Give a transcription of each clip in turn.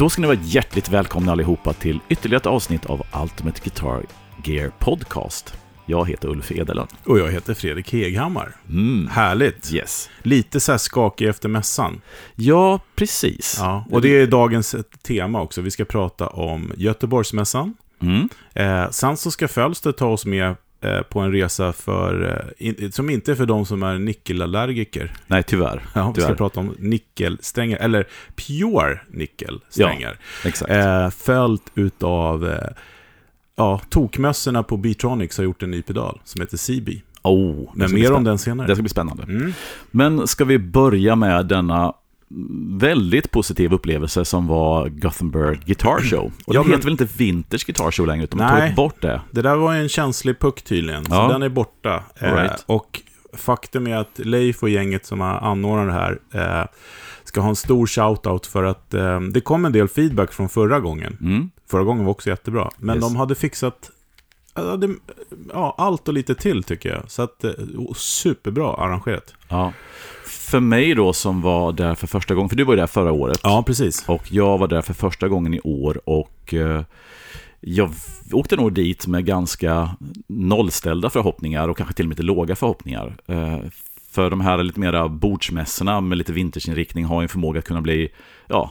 Då ska ni vara hjärtligt välkomna allihopa till ytterligare ett avsnitt av Ultimate Guitar Gear Podcast. Jag heter Ulf Edelund. Och jag heter Fredrik Heghammar. Mm. Härligt. Yes. Lite så här skakig efter mässan. Ja, precis. Ja, och det är dagens tema också. Vi ska prata om Göteborgsmässan. Mm. Eh, sen så ska Fölster ta oss med på en resa för, eh, som inte är för de som är nickelallergiker. Nej, tyvärr. Ja, vi ska tyvärr. prata om nickelsträngar, eller pure nickelsträngar. Exakt. Eh, följt utav, eh, ja, tokmössorna på Beatronics har gjort en ny pedal som heter CB. oh, Men mer om den senare. Det ska bli spännande. Mm. Men ska vi börja med denna väldigt positiv upplevelse som var Gothenburg Guitar Show. Och Ja, det men- heter väl inte Vintage Guitar Show längre, utan Nej. tagit bort det. Det där var en känslig puck tydligen, Ja. så den är borta. Right. Eh, och faktum är att Leif och gänget som har anordnat det här eh, ska ha en stor shout-out för att eh, det kom en del feedback från förra gången. Mm. Förra gången var också jättebra. Men Yes. de hade fixat ja, det, ja, allt och lite till tycker jag. Så att, eh, superbra arrangerat. Ja. För mig då som var där för första gången, för du var ju där förra året. Ja, precis. Och jag var där för första gången i år och eh, jag åkte nog dit med ganska nollställda förhoppningar och kanske till och med lite låga förhoppningar. Eh, för de här lite mera bordsmässorna med lite vintageinriktning har ju en förmåga att kunna bli, ja,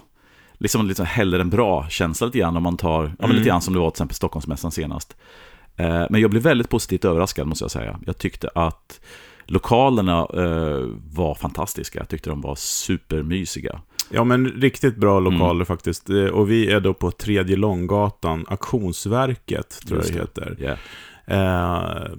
liksom lite hellre än bra-känsla lite grann om man tar, ja men Mm. lite grann som det var till exempel Stockholmsmässan senast. Eh, men jag blev väldigt positivt överraskad måste jag säga. Jag tyckte att lokalerna eh, var fantastiska. Jag tyckte de var supermysiga. Ja, men riktigt bra Mm. lokaler faktiskt. Eh, Och vi är då på Tredje Långgatan, Auktionsverket tror jag Just det det. heter. Yeah. Eh,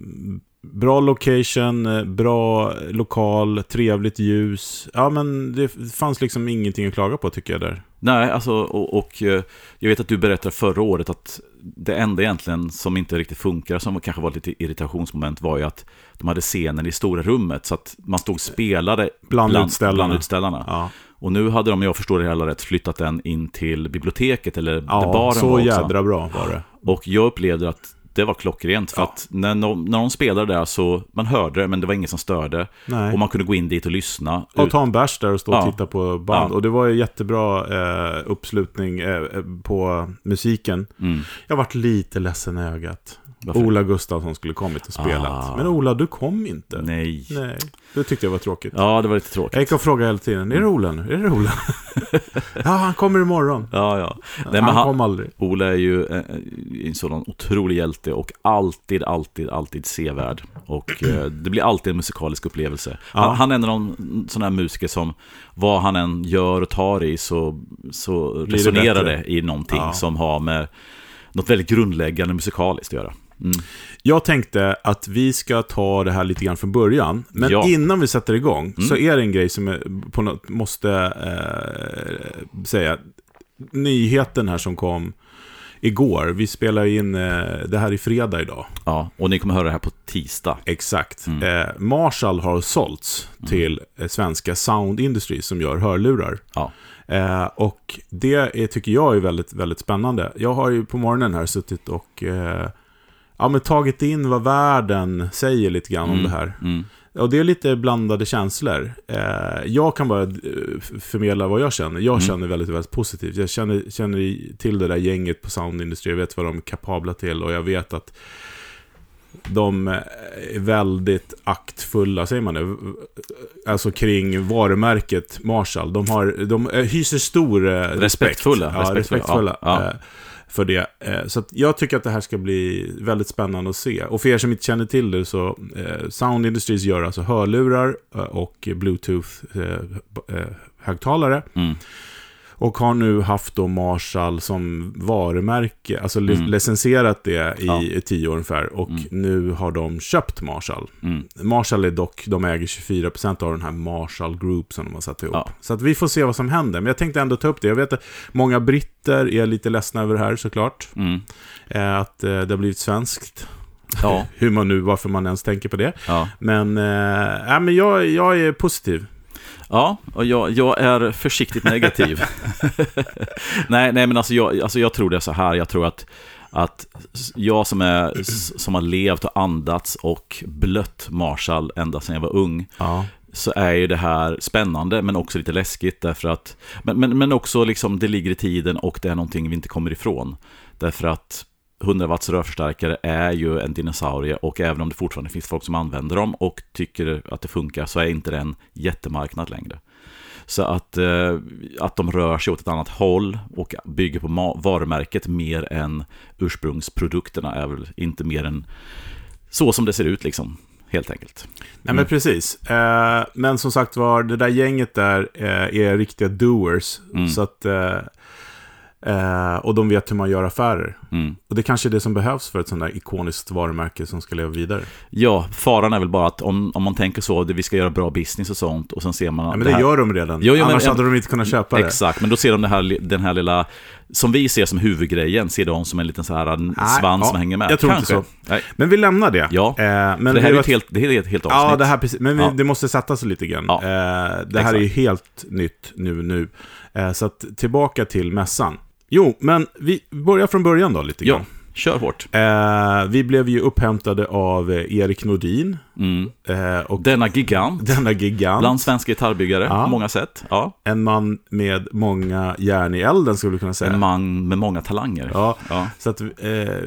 bra location, eh, bra lokal, trevligt ljus. Ja, men det fanns liksom ingenting att klaga på tycker jag där. Nej, alltså, och, och eh, jag vet att du berättade förra året att det enda egentligen som inte riktigt funkar, som kanske var lite irritationsmoment, var ju att de hade scenen i stora rummet, så att man stod och spelade Bland utställarna. bland utställarna. Ja, Och nu hade de, om jag förstår det hela rätt, flyttat den in till biblioteket, eller där ja baren så var också. jädra bra var det. Och jag upplevde att det var klockrent, för Ja. att när de, när de spelade där så, man hörde det, men det var ingen som störde. Nej. Och man kunde gå in dit och lyssna. Och ta en bärs där och stå och Ja. titta på band. Ja. Och det var ju jättebra eh, uppslutning eh, eh, på musiken. Mm. Jag varit lite ledsen i ögat. Varför? Ola Gustafsson skulle kommit och spelat. Ah. Men Ola, du kom inte. Nej. Nej, det tyckte jag var tråkigt. Ja, det var lite tråkigt. Jag gick och frågade hela tiden, är det Ola nu? Är det Ola? ja, han kommer imorgon. Ja, ja. Nej, han, han, kom aldrig. Ola är ju eh, en sådan otrolig hjälte och alltid, alltid, alltid sevärd. Och eh, det blir alltid en musikalisk upplevelse. Ja. Han, han är en av de sådana här musiker som, vad han än gör och tar i, så, så det resonerar bättre? det i någonting Ja. som har med något väldigt grundläggande musikaliskt att göra. Mm. Jag tänkte att vi ska ta det här lite grann från början. Men Ja. innan vi sätter igång så Mm. är det en grej som jag på något måste eh, säga. Nyheten här som kom igår. Vi spelar in eh, det här i fredag idag. Ja, och ni kommer höra det här på tisdag. Exakt. Mm. Eh, Marshall har sålts till eh, svenska Sound Industry som gör hörlurar. Ja. Eh, och det är, tycker jag är väldigt, väldigt spännande. Jag har ju på morgonen här suttit och eh, ja, men tagit in vad världen säger lite grann om Mm. det här. Mm. Och det är lite blandade känslor. Eh, jag kan bara eh, förmedla vad jag känner. Jag Mm. känner väldigt, väldigt positivt. Jag känner, känner till det där gänget på Sound Industry. Jag vet vad de är kapabla till och jag vet att de är väldigt aktfulla, säger man det? Alltså kring varumärket Marshall. De, har, de eh, hyser stor eh, respekt. Respektfulla, Ja, respektfulla. ja, ja. För det. Eh, så att jag tycker att det här ska bli väldigt spännande att se. Och för er som inte känner till det så eh, Sound Industries gör alltså hörlurar eh, och Bluetooth-högtalare. Mm. Och har nu haft då Marshall som varumärke, alltså Mm. licensierat det i Ja. tio år ungefär. Och Mm. nu har de köpt Marshall. Mm. Marshall är dock, de äger 24% av den här Marshall Group som de har satt ihop. Ja. Så att vi får se vad som händer. Men jag tänkte ändå ta upp det. Jag vet att många britter är lite ledsna över det här såklart. Mm. Eh, att eh, det har blivit svenskt. Ja, Hur man nu, varför man ens tänker på det. ja. Men, äh, men jag, jag är positiv. Ja, och jag, jag är försiktigt negativ. nej, nej, men alltså jag, alltså jag tror det är så här. Jag tror att, att jag som, är, som har levt och andats och blött Marshall ända sedan jag var ung. Ja. så är ju det här spännande men också lite läskigt därför att men, men, men också liksom det ligger i tiden och det är någonting vi inte kommer ifrån. Därför att 100 watts rörförstärkare är ju en dinosaurie och även om det fortfarande finns folk som använder dem och tycker att det funkar så är inte det en jättemarknad längre. Så att, eh, att de rör sig åt ett annat håll och bygger på varumärket mer än ursprungsprodukterna är väl inte mer än så som det ser ut liksom, helt enkelt. Nej men Mm. precis. Eh, men som sagt var, det där gänget där eh, är riktiga doers. Mm. Så att, eh, och de vet hur man gör affärer. Mm. Och det kanske är det som behövs för ett sånt där ikoniskt varumärke som ska leva vidare. Ja, faran är väl bara att om, om man tänker så, det, vi ska göra bra business och sånt och sen ser man Ja, men det, här, gör de redan. Jo, jo, men- Annars hade de inte kunnat köpa det. Exakt, men då ser de här, den här lilla, som vi ser som huvudgrejen, ser de som en liten så här Nej, svans ja, som hänger med. jag tror inte Kanske. så. Nej, Men vi lämnar det. Ja. Eh, men för det här är ett helt, det är ett helt avsnitt. Ja, det här precis. Men vi, Ja. det måste sätta sig lite grann. Ja. Eh, det här Exakt. är ju helt nytt nu. nu. Eh, så att tillbaka till mässan. Jo, men vi börjar från början då lite Ja, grann. kör hårt. Eh, vi blev ju upphämtade av eh, Erik Nordin. Mm. Eh, och Denna gigant, denna gigant. bland svenska gitarrbyggare, Ja. på många sätt. Ja, En man med många järn i elden, skulle vi kunna säga. en man med många talanger. Ja, Ja. så att, eh,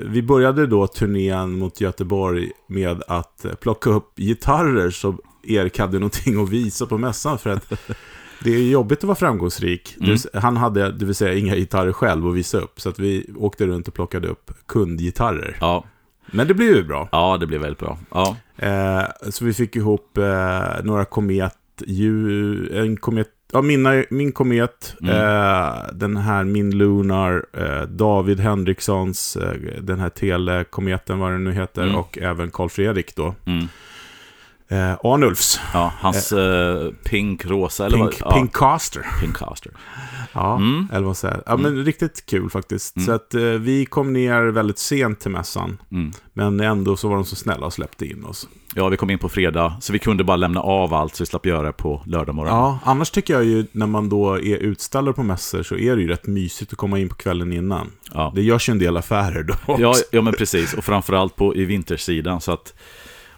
vi började då turnén mot Göteborg med att eh, plocka upp gitarrer så Erik hade någonting att visa på mässan. För att det är jobbigt att vara framgångsrik. Mm. Han hade, det vill säga, inga gitarrer själv att visa upp. Så att vi åkte runt och plockade upp kundgitarrer. Ja, Men det blev ju bra. ja, det blev väldigt bra. Ja, Eh, så vi fick ihop eh, några komet, ju, en komet, ja, mina, min komet, Mm. eh, den här min Lunar, eh, David Henrikssons, eh, den här telekometen, vad den nu heter, Mm. och även Carl Fredrik då. Mm. Eh, Arnulfs, ja hans eh, pink, rosa, eller Pink, vad? Ja, Pinkcaster. Pinkcaster. Ja, Mm. eller vad säger Ja, men riktigt kul faktiskt. Mm. Så att eh, vi kom ner väldigt sent till mässan, Mm. men ändå så var de så snälla och släppte in oss. Ja, vi kom in på fredag, så vi kunde bara lämna av allt, så vi slapp göra det på lördag morgon. Ja, annars tycker jag ju när man då är utställare på mässor så är det ju rätt mysigt att komma in på kvällen innan. Ja. Det görs ju en del affärer då också. Ja, ja, men precis. Och framförallt på, i vintersidan. Så att,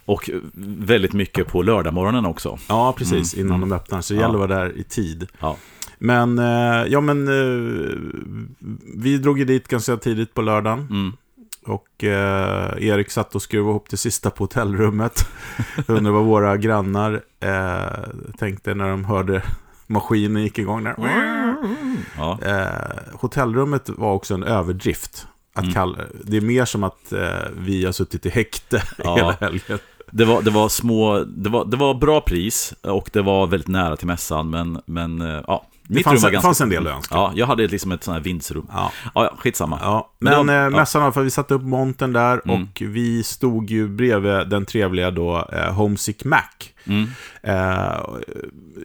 och väldigt mycket på lördagmorgonen också. Ja, precis. Mm, Innan de öppnar. Så det gäller att vara där i tid. Ja. Men, eh, ja men, eh, vi drog ju dit ganska tidigt på lördagen. Mm. Och eh, Erik satt och skruvade ihop det sista på hotellrummet. Jag undrar vad våra grannar eh, tänkte när de hörde maskinen gick igång där. Ja. Eh, hotellrummet var också en överdrift. Att Mm. kalla, det är mer som att eh, vi har suttit i häkte Ja. hela helgen. Det, var, det var små, det var, det var bra pris och det var väldigt nära till mässan. Men, men eh, ja, Det fanns, en- fanns en del att önska. Ja, jag hade liksom ett sånt här vindsrum. Ja. Ja, ja skitsamma. Ja, Men men de- eh, mässan alla fall, vi satte upp montern där Mm. och vi stod ju bredvid den trevliga då eh, Homesick Mac. Mm. Eh,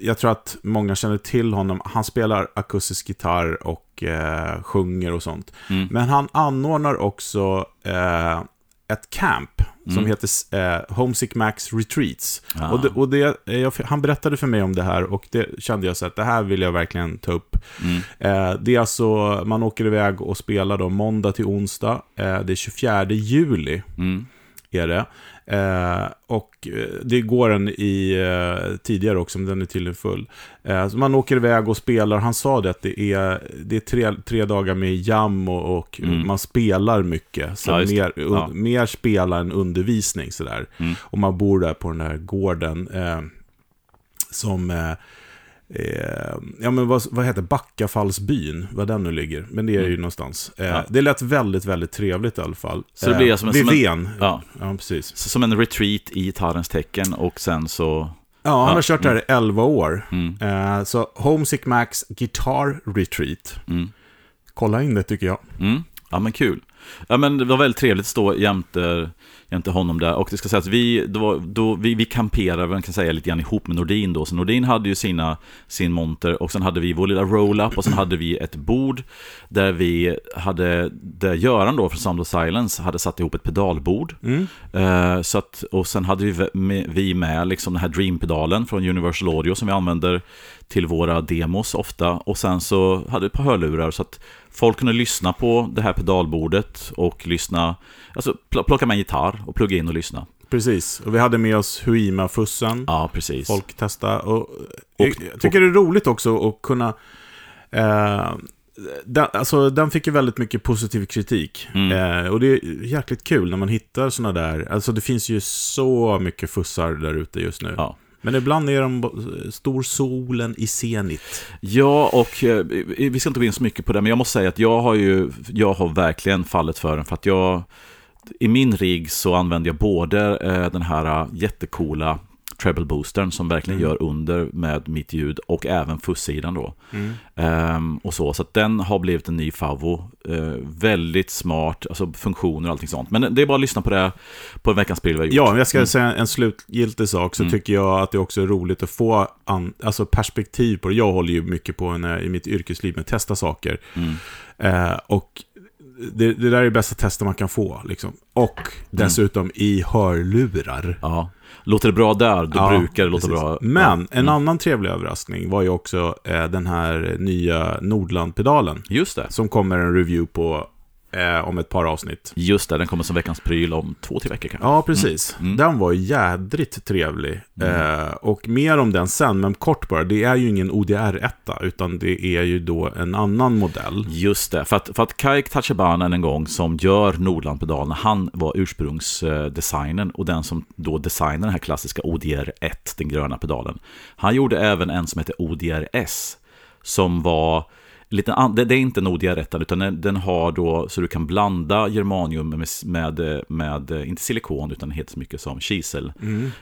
jag tror att många känner till honom. Han spelar akustisk gitarr och eh, sjunger och sånt. Mm. Men han anordnar också eh, ett camp som Mm. heter eh, Homesick Max Retreats. Ah. Och det, och det, eh, jag, han berättade för mig om det här och det kände jag så att det här vill jag verkligen ta upp. Mm. Eh, det är alltså, man åker iväg och spelar då måndag till onsdag. Eh, det är 24 juli Mm. Är det. Eh, och eh, det går en i eh, tidigare också, men den är tydligen full. Eh, så man åker iväg och spelar. Han sa det att det är, det är tre, tre dagar med jam och, och Mm. man spelar mycket. Så Ja, mer, det. un, Ja. mer spela än undervisning sådär. Mm. Och man bor där på den där gården. Eh, som... Eh, Eh, ja men vad, vad heter Backafallsbyn, vad den nu ligger. Men det är ju Mm. någonstans. Eh, Ja. Det lät väldigt, väldigt trevligt i alla fall. Så det blir vid som en- Ven. Ja. ja, precis. Så som en retreat i gitarrens tecken och sen så... Ja, han Ja, har kört det här i 11 år. Mm. Eh, så Homesick Max Guitar Retreat. Mm. Kolla in det tycker jag. Mm. Ja men kul. Ja men det var väldigt trevligt att stå jämte, jämte honom där. Och det ska säga att vi, då, då, vi, vi kamperade, man kan säga lite grann ihop med Nordin då. Så Nordin hade ju sina, sin monter och sen hade vi vår lilla roll-up och sen hade vi ett bord där vi hade, där Göran då från Sound of Silence hade satt ihop ett pedalbord. Mm. Eh, så att, och sen hade vi med, vi med liksom den här Dream-pedalen från Universal Audio som vi använder till våra demos ofta. Och sen så hade vi ett par hörlurar så att folk kunde lyssna på det här pedalbordet och lyssna, alltså pl- plocka med en gitarr och plugga in och lyssna. precis. Och vi hade med oss Huima-fussen. Ja, precis. Folk testa. Och, jag, jag tycker det är roligt också att kunna... Eh, den, alltså, den fick ju väldigt mycket positiv kritik. Mm. Eh, och det är jäkligt kul när man hittar sådana där... Alltså det finns ju så mycket fussar där ute just nu. Ja. Men ibland är de stor solen i zenit. Ja, och eh, vi ska inte gå in så mycket på det, men jag måste säga att jag har ju, jag har verkligen fallit för den, för att jag, i min rigg så använder jag både eh, den här eh, jättekola jättecoola treble boostern som verkligen Mm. gör under med mitt ljud och även fussidan då. Mm. Ehm, och så, så att den har blivit en ny favvo. Eh, väldigt smart, alltså funktioner och allting sånt. Men det är bara att lyssna på det på veckans pryl vi har gjort. Ja, jag ska Mm. säga en slutgiltig sak, så Mm. tycker jag att det också är roligt att få an, alltså perspektiv på det. Jag håller ju mycket på när, i mitt yrkesliv med att testa saker. Mm. Eh, och det, det där är det bästa testet man kan få. Liksom. Och dessutom i hörlurar. Ja. Låter det bra där, då Ja, brukar det låta precis. bra. Men Ja. en Mm. annan trevlig överraskning var ju också eh, den här nya Nordland-pedalen. Just det. Som kommer en review på eh, om ett par avsnitt. Just det, den kommer som veckans pryl om två, tre veckor kanske. Ja, precis. Mm. Den var jädrigt trevlig. Eh, och mer om den sen, men kort bara. Det är ju ingen ODR-etta, utan det är ju då en annan modell. Just det, för att, för att Kaik Tachibanen en gång som gör Nordlandpedalerna, han var ursprungsdesignern och den som då designade den här klassiska ODR1, den gröna pedalen. Han gjorde även en som heter ODRS, som var lite det, det är inte en ODR1, utan den, den har då så du kan blanda germanium med, med, med, inte silikon, utan helt så mycket som kisel.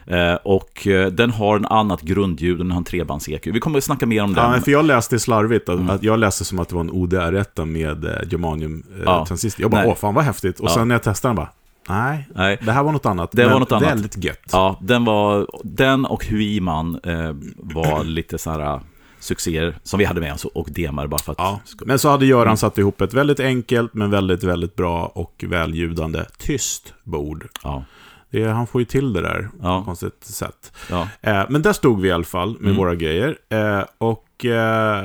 Eh, och eh, den har en annat grundljud, den har en trebands-EQ. Vi kommer att snacka mer om den. Ja, för jag läste slarvigt, att, Mm. att jag läste som att det var en ODR-etta med eh, germanium eh, Ja. transistor. Jag bara, Nej. åh fan vad häftigt. Och Ja. sen när jag testade den bara, nej, Nej. det här var något annat. Det var något annat. Väldigt gött. Ja, den, var, den och Huiman eh, var lite så här succéer som vi hade med oss och demade bara för att... Ja. Men så hade Göran satt ihop ett väldigt enkelt, men väldigt, väldigt bra och välljudande tyst bord. Ja, Det, han får ju till det där på Ja. ett konstigt sätt. ja, Eh, men där stod vi i alla fall med Mm. våra grejer. Eh, och eh,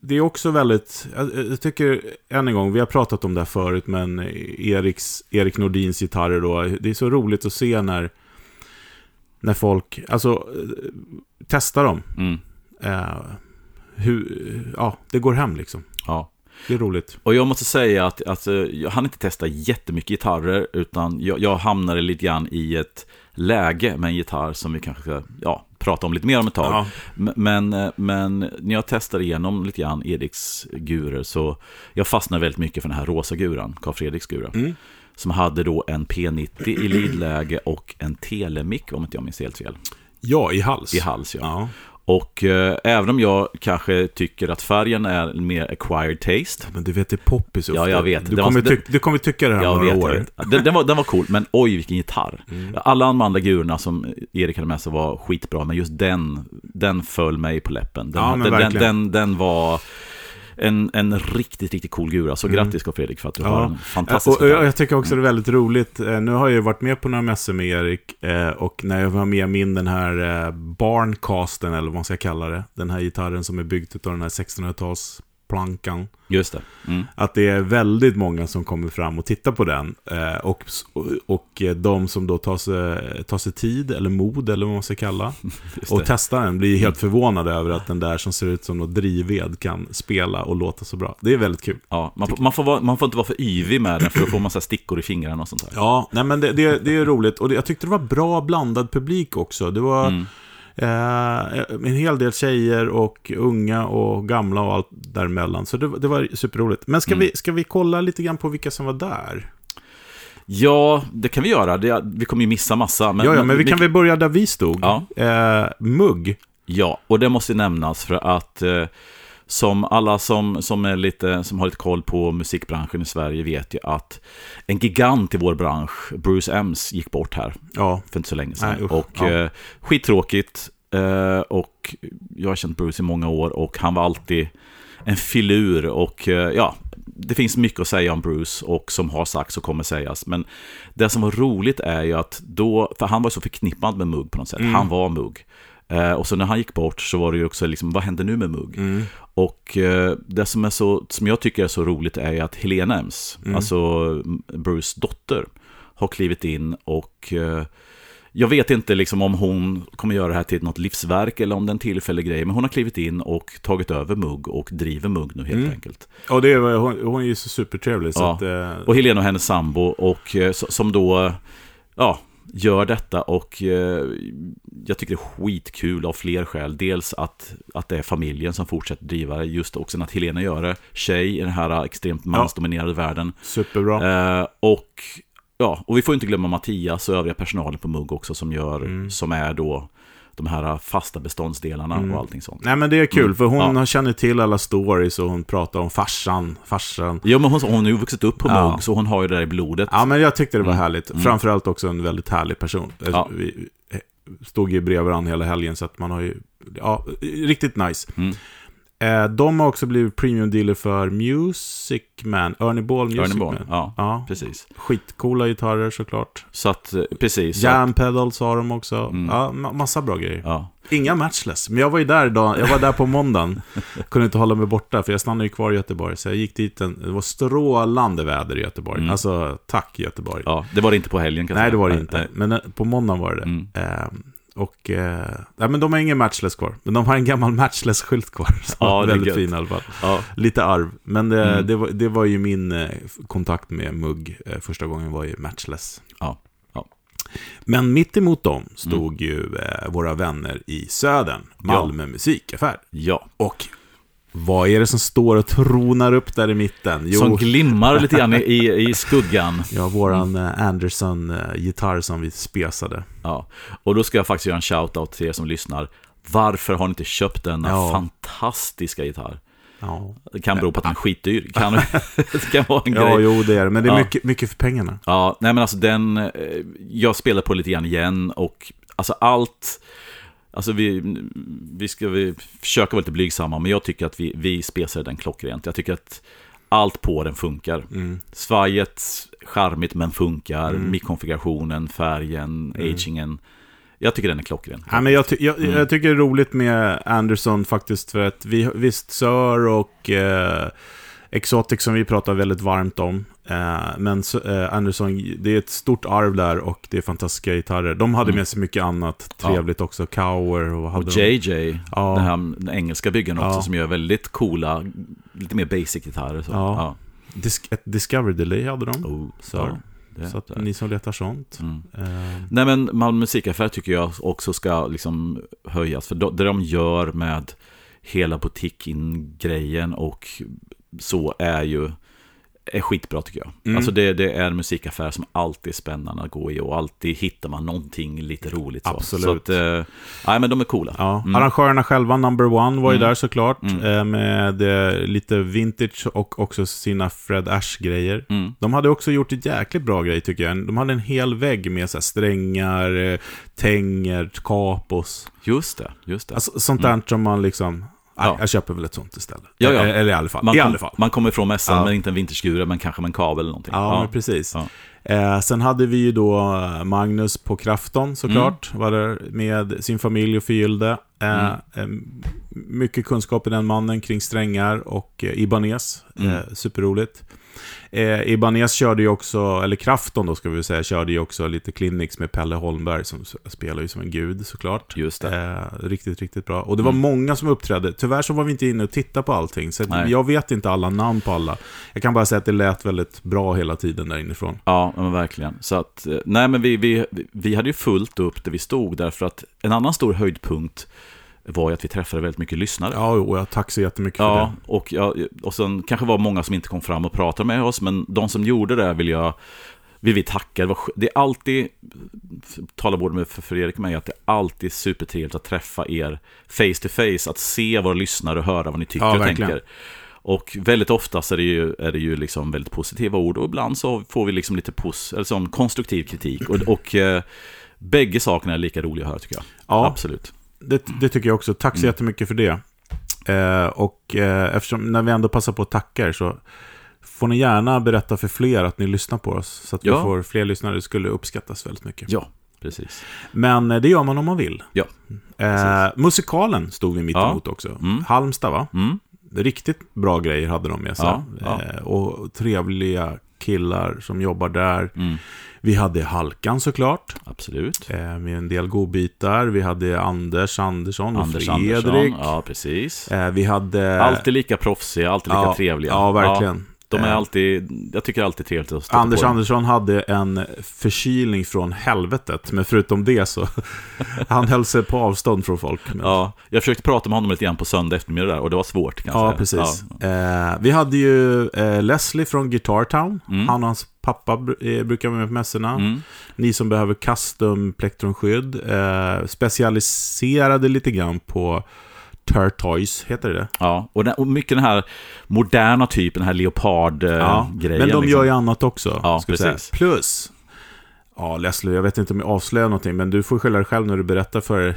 det är också väldigt, jag, jag tycker, än en gång, vi har pratat om det här förut, men Eriks, Erik Nordins gitarrer då, det är så roligt att se när, när folk, alltså, eh, testar dem. mm, Eh, hur, ja, det går hem liksom. ja. Det är roligt. Och jag måste säga att, eh, jag hann inte testa jättemycket gitarrer, utan jag, jag hamnade lite grann i ett läge med en gitarr som vi kanske ska ja, prata om lite mer om ett tag. Ja. Men, eh, men när jag testade igenom lite grann Eriks gurer så jag fastnade väldigt mycket för den här rosa guran, Carl Fredriks gura. Mm. Som hade då en P90 i lidläge och en telemic, om inte jag minns helt fel, ja, i hals. i hals. Ja. Ja. Och eh, även om jag kanske tycker att färgen är mer acquired taste, Men du vet, det är poppis. Ja, jag vet. Du kommer, var- tyck, du kommer tycka det här om några vet, år. Den, den, var, den var cool, men oj vilken gitarr. Alla de andra gurorna som Erik hade med sig var skitbra, men just den, den föll mig på läppen. Den, Ja, men den, den, den, den var en, en riktigt, riktigt cool gura. Så grattis Carl Fredrik för att du har en fantastisk och, och jag tycker också det är väldigt roligt. Eh, Nu har jag ju varit med på några mässor med Erik eh, och när jag var med min den här eh, barncasten eller vad man ska kalla det. Den här gitarren som är byggd av den här 1600-talsplankan. Just det. Mm. Att det är väldigt många som kommer fram och tittar på den. Eh, och, och de som då tar sig, tar sig tid eller mod eller vad man ska kalla. Och testar den blir helt förvånade över att den där som ser ut som något drivved kan spela och låta så bra. Det är väldigt kul. Ja, man, man, får vara, man får inte vara för yvig med den, för då får man så stickor i fingrarna och sånt där. Ja, nej men det, det, det är roligt. Och det, jag tyckte det var bra blandad publik också. Det var Mm. Eh, en hel del tjejer och unga och gamla och allt däremellan. Så det, det var superroligt. Men ska, Mm. vi, ska vi kolla lite grann på vilka som var där? Ja, det kan vi göra. Det, vi kommer ju missa massa. Men, ja, ja, men vi kan väl börja där vi stod. Ja. Eh, mugg. Ja, och det måste nämnas för att eh, som alla som, som, är lite, som har lite koll på musikbranschen i Sverige vet ju att en gigant i vår bransch, Bruce Ems, gick bort här Ja, för inte så länge sedan. Nej, usch, och ja. eh, skittråkigt. Eh, och jag har känt Bruce i många år och han var alltid en filur och eh, ja, det finns mycket att säga om Bruce och som har sagts och kommer sägas. Men det som var roligt är ju att då, för han var så förknippad med Mugg på något sätt, Mm. han var Mugg. Eh, och så när han gick bort så var det ju också liksom, vad händer nu med Mugg? mm. Och eh, det som, är så, som jag tycker är så roligt är ju att Helena Ems, Mm. alltså Bruce dotter, har klivit in och eh, jag vet inte liksom om hon kommer göra det här till något livsverk eller om det är en tillfällig grej. Men hon har klivit in och tagit över Mugg och driver Mugg nu helt Mm. enkelt. Och det är, hon, hon är ju så supertrevlig. Så Ja. att, eh, Och Helena och hennes sambo och eh, som då, ja, gör detta och eh, jag tycker det är skitkul av fler skäl. Dels att, att det är familjen som fortsätter driva det, just också att Helena gör det, tjej i den här extremt mansdominerade världen. superbra. Eh, och, ja, och vi får inte glömma Mattias och övriga personalen på Mugg också som gör, Mm. som är då de här fasta beståndsdelarna Mm. och allting sånt. Nej men det är kul, Mm. för hon Ja. har känner till alla stories och hon pratar om farsan, farsan. Jo, men hon, hon har ju vuxit upp på Ja. Så hon har ju det där i blodet. Ja, men jag tyckte det var Mm. härligt. Mm. Framförallt också en väldigt härlig person. Ja. Vi eh, stod ju bredvid varandra hela helgen, så att man har ju... Ja, riktigt nice. Eh, de har också blivit premium dealer för Music Man, Ernie Ball Music Ernie Ball, Man. ja, Ja, precis. skitcoola gitarrer såklart. Så att, eh, precis. så att- Jam pedals har de också. Mm. Ja, ma- massa bra grejer. Ja. Inga matchless, men jag var ju där idag, jag var där på måndagen. Kunde inte hålla mig borta, för jag stannade ju kvar i Göteborg. Så jag gick dit, en, det var strålande väder i Göteborg. Mm. Alltså, tack Göteborg. ja, det var det inte på helgen kan Nej, det var det inte. nej. Men eh, på måndagen var det det. Mm. Ehm, och, eh, nej, men de har ingen matchless kvar. Men de har en gammal matchless-skylt kvar. Som Ja, är väldigt fin i alla fall. Ja, Lite arv. Men det, Mm. det, var, det var ju min eh, kontakt med Mugg eh, första gången var ju matchless. Ja, ja. Men mitt emot dem stod ju eh, våra vänner i Södern, Malmö musikaffär. ja. Och vad är det som står och tronar upp där i mitten? Jo, Som glimmar lite grann i, i, skuggan. ja, våran eh, Anderson-gitarr som vi spesade. Ja. Och då ska jag faktiskt göra en shout-out till er som lyssnar. Varför har ni inte köpt denna Ja. fantastiska gitarr? Ja, Det kan bero på att den är skitdyr. Kan, det kan vara en ja grej. jo det är det. Men det är Ja. mycket, mycket för pengarna. Ja, nej men alltså den, eh, jag spelar på lite grann igen och alltså allt, alltså vi, vi ska vi försöka vara lite blygsamma, men jag tycker att vi, vi spesar den klockrent. Jag tycker att allt på den funkar. Mm. Svajet, charmigt men funkar, Mm. mickkonfigurationen, färgen, Mm. agingen. Jag tycker den är klockren. Ja, men jag, ty jag, Mm. jag tycker det är roligt med Anderson faktiskt för att vi, visst Sir och eh, Exotic som vi pratar väldigt varmt om. Eh, men eh, Anderson, det är ett stort arv där och det är fantastiska gitarrer. De hade Mm. med sig mycket annat trevligt också. Cower och hade Och de- JJ, Ja. den här den engelska byggaren också, Ja. som gör väldigt coola, lite mer basic-gitarrer. Så. Ja. Dis ett Discovery Delay hade de. Oh, Så, ja, det, så att ni som letar sånt. Mm. Eh, Nej men Malmö musikaffär tycker jag också ska liksom höjas. För det de gör med hela boutiquen-grejen och så är ju är skitbra tycker jag. Mm. Alltså det, det är en musikaffär som alltid är spännande att gå i och alltid hittar man någonting lite roligt. Så. Absolut. Så att, eh, nej men de är coola. Ja, Mm. arrangörerna själva, Number One, var ju Mm. där såklart. Mm. Eh, med eh, lite vintage och också sina Fred Ash-grejer. Mm. De hade också gjort ett jäkligt bra grej tycker jag. De hade en hel vägg med så strängar, eh, tänger, kapos. Just det, just det. Alltså, sånt där som man liksom... Ja. jag köper väl ett sånt istället. Ja, ja. Eller, i alla fall. man, I alla fall. man kommer ifrån mässan Ja. men inte en vinterskura men kanske med en kabel eller någonting. Ja, men precis. Ja. Eh, sen hade vi ju då eh, Magnus på Krafton såklart. Mm. Var där med sin familj och förgyllde. Eh, Mm. eh, mycket kunskap i den mannen kring strängar och eh, Ibanez. Mm. Eh, superroligt. Eh, Ibanez körde ju också, eller Krafton då ska vi säga, körde ju också lite clinics med Pelle Holmberg som spelar ju som en gud såklart. Just det. Eh, riktigt, riktigt bra. Och det var Mm. många som uppträdde. Tyvärr så var vi inte inne och tittade på allting. Så jag vet inte alla namn på alla. Jag kan bara säga att det lät väldigt bra hela tiden där inifrån. Ja, men verkligen. Så att, eh, nej men vi, vi, vi hade ju fullt upp där vi stod därför att en annan stor höjdpunkt var ju att vi träffade väldigt mycket lyssnare. Ja, och jag tack så jättemycket för Ja, det. och, ja, och sen kanske var många som inte kom fram och pratade med oss, men de som gjorde det vill jag vill vi tacka. Det, var, det är alltid, talar både med för Fredrik och mig, att det är alltid supertrevligt att träffa er face to face, att se våra lyssnare och höra vad ni tycker Ja, och verkligen. tänker. Och väldigt ofta så är det ju, är det ju liksom väldigt positiva ord och ibland så får vi liksom lite pos, eller som konstruktiv kritik. Och, och eh, bägge sakerna är lika roliga att höra tycker jag. Ja, Absolut. Det, det tycker jag också. Tack så Mm. jättemycket för det. Eh, och eh, eftersom, när vi ändå passar på att tacka er så får ni gärna berätta för fler att ni lyssnar på oss. Så att vi Ja. får fler lyssnare. Det skulle uppskattas väldigt mycket. Ja, precis. Men eh, det gör man om man vill. Ja, Eh, musikalen stod vi mitt Ja. emot också. Mm. Halmstad va? Mm. Riktigt bra grejer hade de med sig. Ja, ja. Eh, och trevliga killar som jobbar där. Mm. Vi hade Halkan såklart, Absolut. eh, med en del godbitar. Vi hade Anders Andersson och Anders Fredrik. Andersson. Ja, precis. Eh, vi hade... Alltid lika proffsiga, alltid lika ja, trevliga. Ja, verkligen. De är Eh, alltid, jag tycker alltid trevligt att stöta Anders på. Andersson hade en förkylning från helvetet, men förutom det så han höll sig på avstånd från folk. Men, Ja, jag försökte prata med honom lite grann på söndag eftermiddag där och det var svårt kanske. ja, precis. Ja. Eh, vi hade ju eh, Leslie från Guitar Town. Mm. Han och hans pappa eh, brukar vara med på mässorna. Mm. Ni som behöver custom plektronskydd. Eh, specialiserade lite grann på Turtoys, heter det? Ja, och, den, och mycket den här moderna typen, den här leopard-grejen. Ja, men de gör ju annat också. Ja, precis. Plus, ja Leslie, jag vet inte om jag avslöjar någonting, men du får skylla dig själv när du berättar för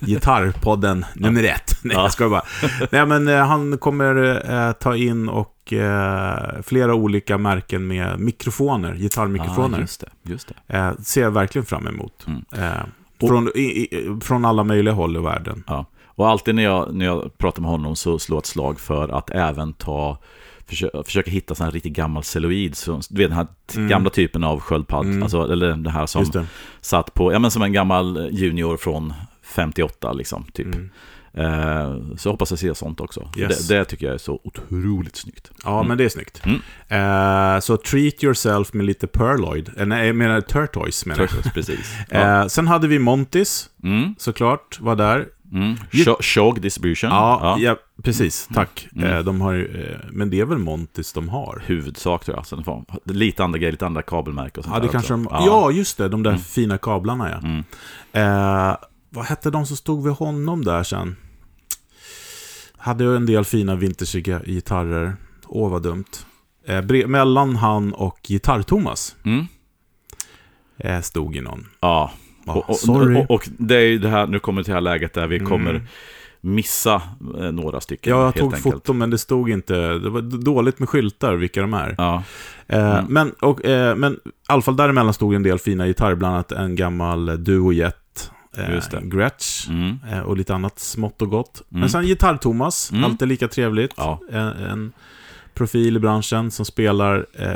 Gitarrpodden nummer ett. Nej, Ja. jag ska bara. Nej, men eh, han kommer eh, ta in och eh, flera olika märken med mikrofoner, gitarrmikrofoner. Ah, just det, just det. eh, ser jag verkligen fram emot. Mm. Eh, från, i, i, från alla möjliga håll i världen. Ja. Och alltid när jag, när jag pratar med honom så slår jag ett slag för att även ta Försöka, försöka hitta sån här riktigt gammal celluloid, så, du vet den här Mm. gamla typen av sköldpadd, Mm. alltså, eller den här som satt på, ja men som en gammal junior från 58 liksom, typ. Mm. Eh, så jag hoppas jag ser sånt också. Yes. Det, det tycker jag är så otroligt snyggt. Ja, Mm. men det är snyggt. Mm. Eh, så treat yourself med lite Perloid. Eh, nej, jag menar Turtoys menar jag. Turtles, precis. Ja. Eh, sen hade vi Montis, Mm, såklart, var där. Mm. Ju- Shog- Distribution. Ja, ja. precis. Tack. Mm. Eh, de har ju, eh, men det är väl Montis de har? Huvudsak tror jag. Sen får, lite andra grejer, lite andra kabelmärken och sånt Ja, det kanske de, ja. just det. De där Mm. fina kablarna, ja. Mm. Eh, vad hette de som stod vid honom där sen? Hade ju en del fina vintersiga gitarrer. Åh, vad dumt. Eh, mellan han och Gitarr-Thomas Mm. eh, stod i någon. Ja, Ja, och, och, sorry. och, och det är ju det här, nu kommer det till det här läget där vi Mm. kommer missa eh, några stycken. Ja, jag tog enkelt. foto men det stod inte, det var dåligt med skyltar vilka de är. Ja, Eh, Mm. men, och, eh, men i alla fall däremellan stod en del fina gitarrer, bland annat en gammal Duo Jet, eh, Just det. Gretsch mm. eh, och lite annat smått och gott. Mm. Men sen Gitarr-Thomas, Mm. alltid lika trevligt. ja. En, en profil i branschen som spelar eh,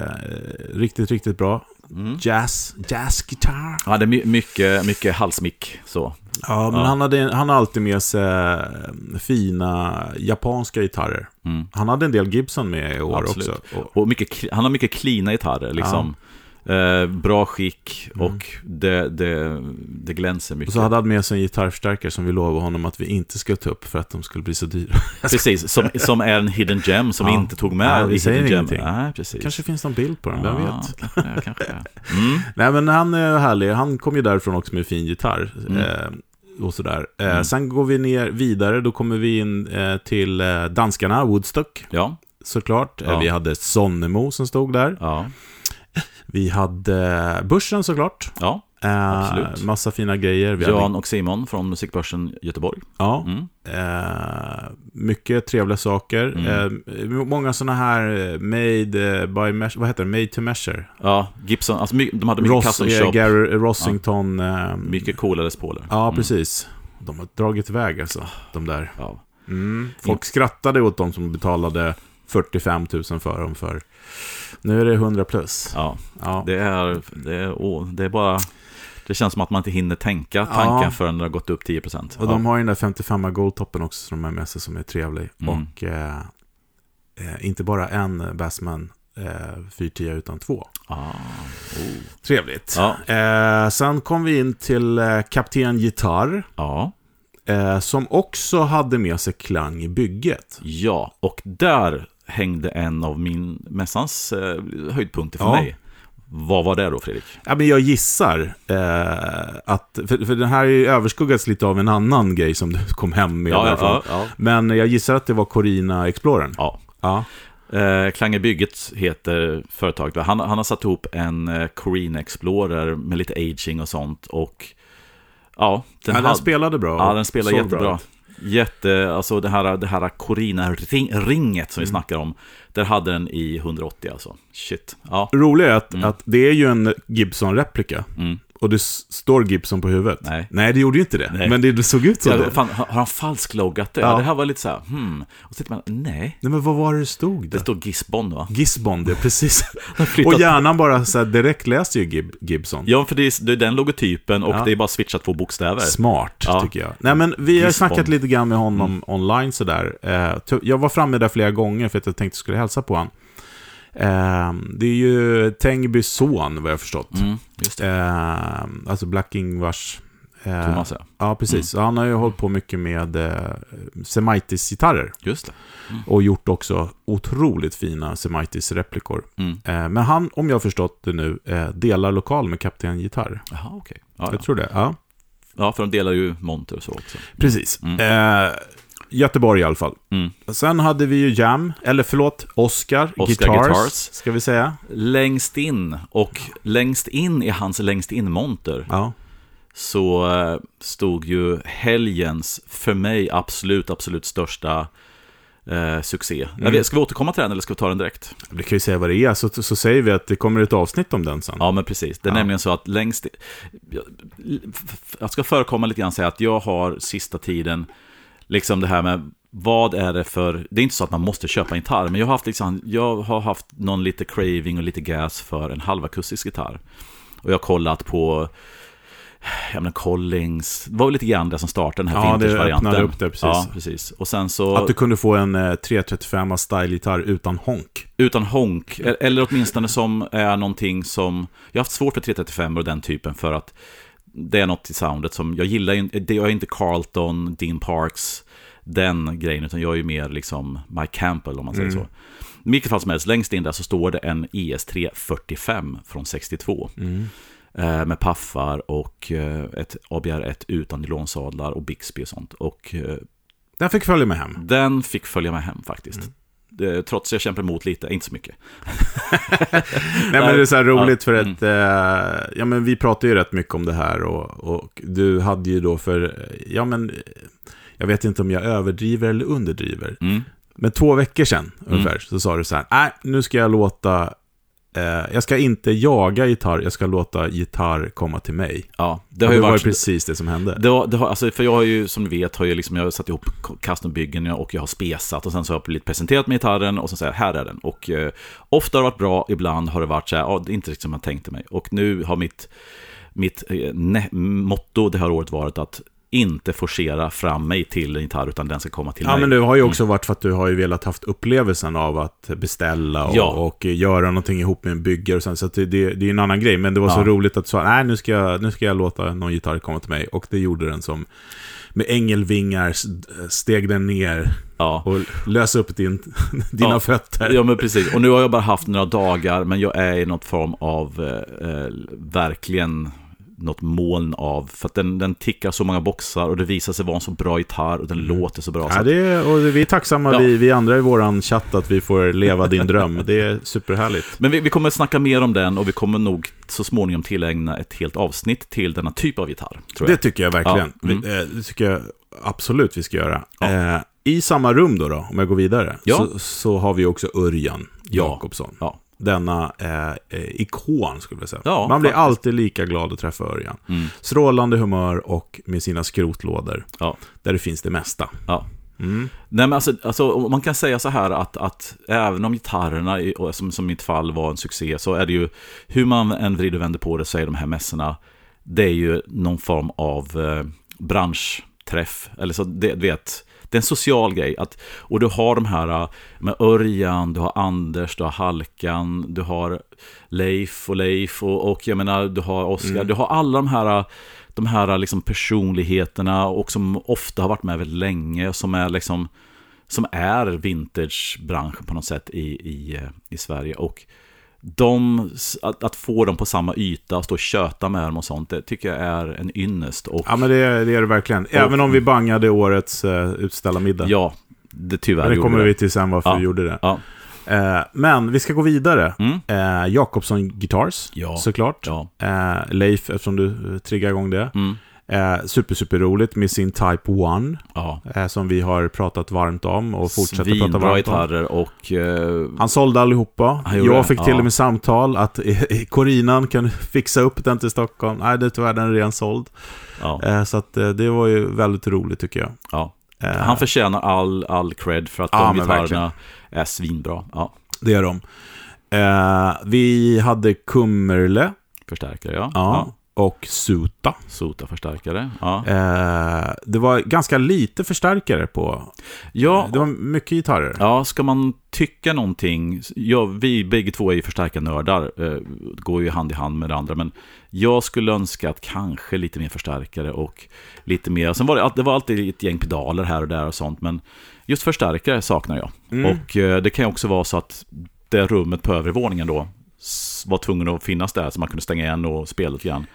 riktigt, riktigt bra. Mm. Jazz, jazzgitarr. Ja, det är my- mycket, mycket halsmick så. Ja, men Ja. Han, hade, han har alltid med sig eh, fina japanska gitarrer. Mm. Han hade en del Gibson med i år Absolut. också. Och, Och mycket, han har mycket klina gitarrer, liksom. Eh, bra skick Mm. och det, det, det glänser och mycket. så hade han med sig en gitarrförstärkare som vi lovade honom att vi inte skulle ta upp för att de skulle bli så dyra. Precis, som, som är en hidden gem som Ja. vi inte tog med Nej, vi säger gem. ingenting. Nej, precis. kanske finns någon bild på den, vem Ja, vet? Kanske, kanske. Mm. Nej, men han är härlig. Han kom ju därifrån också med fin gitarr. Mm. Eh, och sådär. Eh, Mm. Sen går vi ner vidare, då kommer vi in eh, till eh, danskarna, Woodstock, Ja, såklart. Eh, Ja. vi hade Sonnemo som stod där. ja, Vi hade Börsen såklart. ja. Eh, Absolut. Massa fina grejer. Vi Jan hade, och Simon från Musikbörsen Göteborg. ja, Mm. eh, mycket trevliga saker. Mm. Eh, många sådana här eh, made eh, by vad heter det? Made to measure. Ja, Gibson, alltså de hade mycket Ross, custom eh, shop, Gary Rossington. eh, mycket coolare Les Pauler. Ja, Mm. precis. De har dragit iväg alltså, de där. Ja. Mm. Folk skrattade åt de som betalade 45 000 för dem för. Nu är det 100 plus. ja, Ja. det är, det är, åh, det är bara... Det känns som att man inte hinner tänka tanken Ja. förrän det har gått upp 10%. Och de har ju den där 55 Goldtoppen också som de har med sig som är trevlig. Mm. Och eh, eh, inte bara en Bassman eh, 410 utan två. Ah, oh. Trevligt. Ja, Eh, sen kom vi in till eh, Kapten Gitarr. ja, Eh, som också hade med sig klang i bygget. ja, och där hängde en av min mässans eh, höjdpunkter för Ja. mig. Vad var det då, Fredrik? Ja, men jag gissar eh, att, för, för den här överskuggats lite av en annan grej som du kom hem med Ja, därifrån. ja. Men jag gissar att det var Corina Explorern. ja. Ja. Eh, Klang i bygget heter företaget. Han, han har satt ihop en eh, Corina Explorer med lite aging och sånt. Och ja, den, ja, den spelade bra. Ja, den spelar Såg jättebra. bra. Jätte, alltså det här, det här Corina-ringet som vi Mm. snackar om. Där hade den i 180 alltså. Shit. Ja. Roliga är att, Mm. att det är ju en Gibson-replika. Mm. Och det står Gibson på huvudet? Nej. det gjorde ju inte det. Nej. Men det, det såg ut så. Ja, det. fan, har han falskloggat det? Ja. Det här var lite så här, hmm. Och så tänkte man, nej. Nej, men vad var det det stod? Det Där? står Gisbon va? Gisbon, det, precis. och hjärnan bara så här, direkt läser ju Gib Gibson. Ja, för det är, det är den logotypen och Ja. det är bara switcha två bokstäver. Smart, Ja. tycker jag. Nej, men vi har Gisbon. snackat lite grann med honom online sådär. Eh, jag var framme där flera gånger för att jag tänkte att jag skulle hälsa på honom. Eh, det är ju Tengbys son, vad jag har förstått. Mm, just det. Eh, alltså Black Ingvars... eh, Thomas, ja. Ja, precis. Så Han har ju hållit på mycket med eh, Semaitis-gitarrer. Just det. Och gjort också otroligt fina Semaitis-replikor. Mm. Eh, men han, om jag har förstått det nu, eh, delar lokal med Kapten Gitarr. Jaha, okej. Ja, ja. Jag tror det. Ja, ja, för de delar ju monter och så också. precis. Mm. Eh, Göteborg i alla fall. Mm. Sen hade vi ju Jam, eller förlåt, Oscar, Oscar Guitars, Guitars. ska vi säga. Längst in, och längst in i hans längst in-monter Ja. så eh, stod ju helgens, för mig, absolut, absolut största eh, succé. Vet, ska vi återkomma till den eller ska vi ta den direkt? Vi kan ju säga vad det är, så, så säger vi att det kommer ett avsnitt om den sen. Ja, men precis. Det är Ja. nämligen så att längst... Jag, jag ska förekomma lite grann säga att jag har sista tiden, liksom det här med vad är det för... Det är inte så att man måste köpa en gitarr, men jag har haft, liksom, jag har haft någon lite craving och lite gas för en halvakustisk gitarr. Och jag har kollat på... Ja men Collings, det var väl lite grann det som startade den här Ja, det vintage-varianten. öppnade upp det, precis. Ja, precis. Och sen så... Att du kunde få en eh, 335 style-gitarr utan honk. Utan honk, e- eller åtminstone som är någonting som... Jag har haft svårt för 335 och den typen för att det är något i soundet som... Jag gillar jag är inte Carlton, Dean Parks, den grejen, utan jag är ju mer liksom Mike Campbell om man säger så. I vilket fall som helst, längst in där så står det en ES3 45 från 62. Eh, med paffar och eh, ett ABR1 utan nylonsadlar och Bixby och sånt. Och eh, Den fick följa med hem. den fick följa med hem faktiskt. Det, trots att jag kämpar emot lite, inte så mycket. Nej, men det är så här roligt för mm. att, eh, ja men vi pratar ju rätt mycket om det här och, och du hade ju då för, ja men, jag vet inte om jag överdriver eller underdriver, Mm. men två veckor sedan ungefär så sa du så här, nej nu ska jag låta, jag ska inte jaga gitarr, jag ska låta gitarr komma till mig. Ja, det Det, har ju var ju varit... precis det som hände. Det har, det har, alltså, för jag har ju, som du vet, har jag, liksom, jag har satt ihop custombyggen och jag har spesat och sen så har jag blivit presenterat med gitarren och så säger här är den. Och eh, ofta har det varit bra, ibland har det varit så här, ja, det är inte riktigt som jag tänkte mig. Och nu har mitt, mitt eh, ne- motto det här året varit att inte forcera fram mig till en gitarr, utan den ska komma till Ja, mig. men det har ju också varit för att du har ju velat haft upplevelsen av att beställa och, Ja. och göra någonting ihop med en byggare och sen, så det, det, är en annan grej. Men det var så Ja. roligt att du sa, nej nu ska, jag, nu ska jag låta någon gitarr komma till mig. Och det gjorde den som, med ängelvingar steg den ner Ja. och lös upp din, dina Ja. fötter. Ja, men precis. Och nu har jag bara haft några dagar, men jag är i något form av, eh, eh, verkligen något moln av, för att den, den tickar så många boxar och det visar sig vara en så bra gitarr och den låter så bra. så Mm. Ja, att- det och vi är tacksamma, Ja. vi, vi andra i våran chatt, att vi får leva din dröm. Det är superhärligt. Men vi, vi kommer snacka mer om den och vi kommer nog så småningom tillägna ett helt avsnitt till denna typ av gitarr. Det tycker jag verkligen. Ja, mm. Vi- eh, Det tycker jag absolut vi ska göra. Eh, I samma rum då, då om jag går vidare, så, så har vi också Örjan Ja. Jakobsson. Ja. Denna eh, eh, ikon, skulle jag säga. Ja, Man blir faktiskt. alltid lika glad att träffa Örjan. Mm. Strålande humör och med sina skrotlådor, Ja. där det finns det mesta. Ja. Mm. Nej, men alltså, alltså, man kan säga så här att, att även om gitarrerna, som, som i mitt fall var en succé, så är det ju, hur man än vrider och vänder på det, så är de här mässorna, det är ju någon form av eh, branschträff. Eller så, det, vet, det är en social grej. Att, och du har de här eh, med Örjan, du har Anders, du har Halkan, du har Leif och Leif och, och jag menar, du har Oskar, du har alla de här de här liksom personligheterna och som ofta har varit med väldigt länge, som är liksom som är vintagebranschen på något sätt i, i, i Sverige. Och de, att, att få dem på samma yta och stå och köta med dem och sånt, det tycker jag är en ynnest. Och Ja, men det, är- det är det verkligen. Även om vi bangade årets uh, utställarmiddag. ja, det tyvärr Men det kommer vi till sen varför Ja. vi gjorde det. Ja, Eh, men vi ska gå vidare. mm. Eh, Jakobsson Guitars, Ja. såklart. ja. Eh, Leif, eftersom du eh, triggar igång det. Mm. Eh, super, super roligt med sin Type 1. Ja. Eh, som vi har pratat varmt om och fortsätter prata Svinbra varmt om. gitarrer och... Eh, Han sålde allihopa. Han Jag det, fick till ja. och med samtal att eh, Corinan kan fixa upp den till Stockholm. Nej, det är tyvärr den är redan såld. ja, Eh, så att, eh, det var ju väldigt roligt tycker jag. ja. Eh, Han förtjänar all, all cred för att Ja, de gitarrerna är svinbra. Ja, Det är de. Eh, vi hade Kummerle förstärkare, ja. ja, och Suta. Sota-förstärkare. Ja. Eh, det var ganska lite förstärkare på. Ja, Det var mycket gitarrer. Ja, ska man tycka någonting, ja, vi bägge två är ju förstärkarnördar, eh, går ju hand i hand med det andra, men jag skulle önska att kanske lite mer förstärkare och lite mer, sen var det, det var alltid ett gäng pedaler här och där och sånt, men just förstärkare saknar jag. Mm. Och eh, det kan ju också vara så att det rummet på övre våningen då var tvungen att finnas där så man kunde stänga igen och spela lite grann.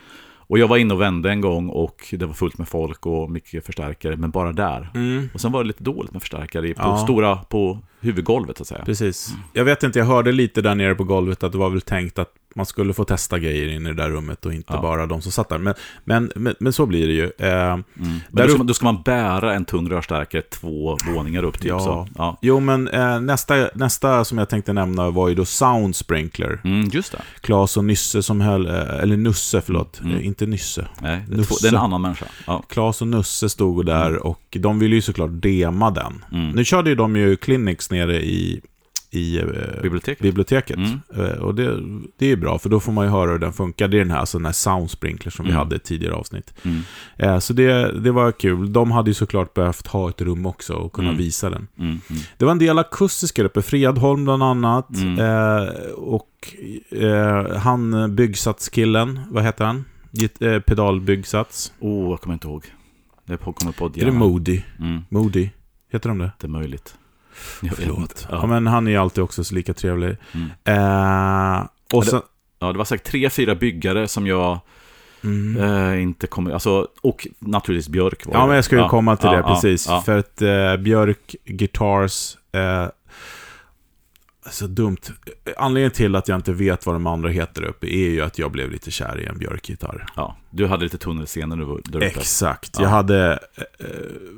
Och jag var inne och vände en gång och det var fullt med folk och mycket förstärkare, men bara där. Mm. Och sen var det lite dåligt med förstärkare på Ja. stora, på huvudgolvet så att säga. Precis. Jag vet inte, jag hörde lite där nere på golvet att det var väl tänkt att man skulle få testa grejer in i det där rummet och inte Ja. bara de som satt där. Men, men, men, men så blir det ju. Eh, Mm. Där då, ska man, då ska man bära en tung rörstärkare två våningar upp typ Ja. så. Ja. jo, men eh, nästa, nästa som jag tänkte nämna var ju då Sound Sprinkler. Mm, just det. Klas och Nysse som höll, eh, eller Nusse, förlåt. Mm. Eh, inte Nysse. Nej, det, är två, det är en annan människa. Ja. Klas och Nusse stod där och de ville ju såklart dema den. Mm. Nu körde ju de ju clinics nere i, i eh, Biblioteket. biblioteket. Mm. Eh, Och det, det är bra, för då får man ju höra hur den funkar. Det är den här, alltså den här sound sprinkler som vi Mm. hade i tidigare avsnitt. Mm. Eh, Så det, det var kul. De hade ju såklart behövt ha ett rum också och kunna Mm. visa den. Mm. Mm. Det var en del akustiska uppe, Fredholm bland annat. Och eh, han byggsatskillen, vad heter han? Eh, pedalbyggsats. Oh, jag kommer inte ihåg. Det kommer på Är det Moody? Moody? Heter de det? det är möjligt. Vet Förlåt. Ja. Ja. men han är ju alltid också så lika trevlig. Mm. Eh, och det- sen... ja, det var säkert tre, fyra byggare som jag Mm. eh, inte kommer... Alltså, och naturligtvis Björk var Ja, det. men jag ska ju Ja, komma till ja, det, ja, precis. ja. För att eh, Björk Guitars... Eh, så dumt. Anledningen till att jag inte vet vad de andra heter uppe är ju att jag blev lite kär i en Björk-gitarr. Ja, du hade lite tunnelseende där uppe. Exakt. Ja. Jag hade eh,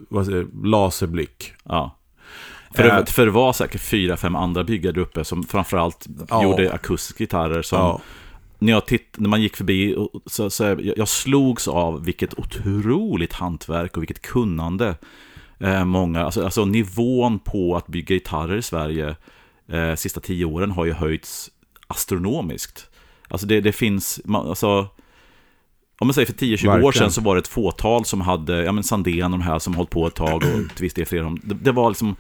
jag, laserblick. Ja. För, Eh. det, för det var säkert fyra, fem andra byggare där uppe som framförallt Ja. gjorde akustiska gitarrer som Ja. när, jag titt, när man gick förbi så, så jag, jag slogs av vilket otroligt hantverk och vilket kunnande eh, många, alltså, alltså nivån på att bygga gitarrer i Sverige eh, sista tio åren har ju höjts astronomiskt. Alltså det, det finns, man, alltså om man säger för 10-20 år sedan så var det ett fåtal som hade, ja men Sandén och de här som hållit på ett tag och till viss del fler. de- Det, det var liksom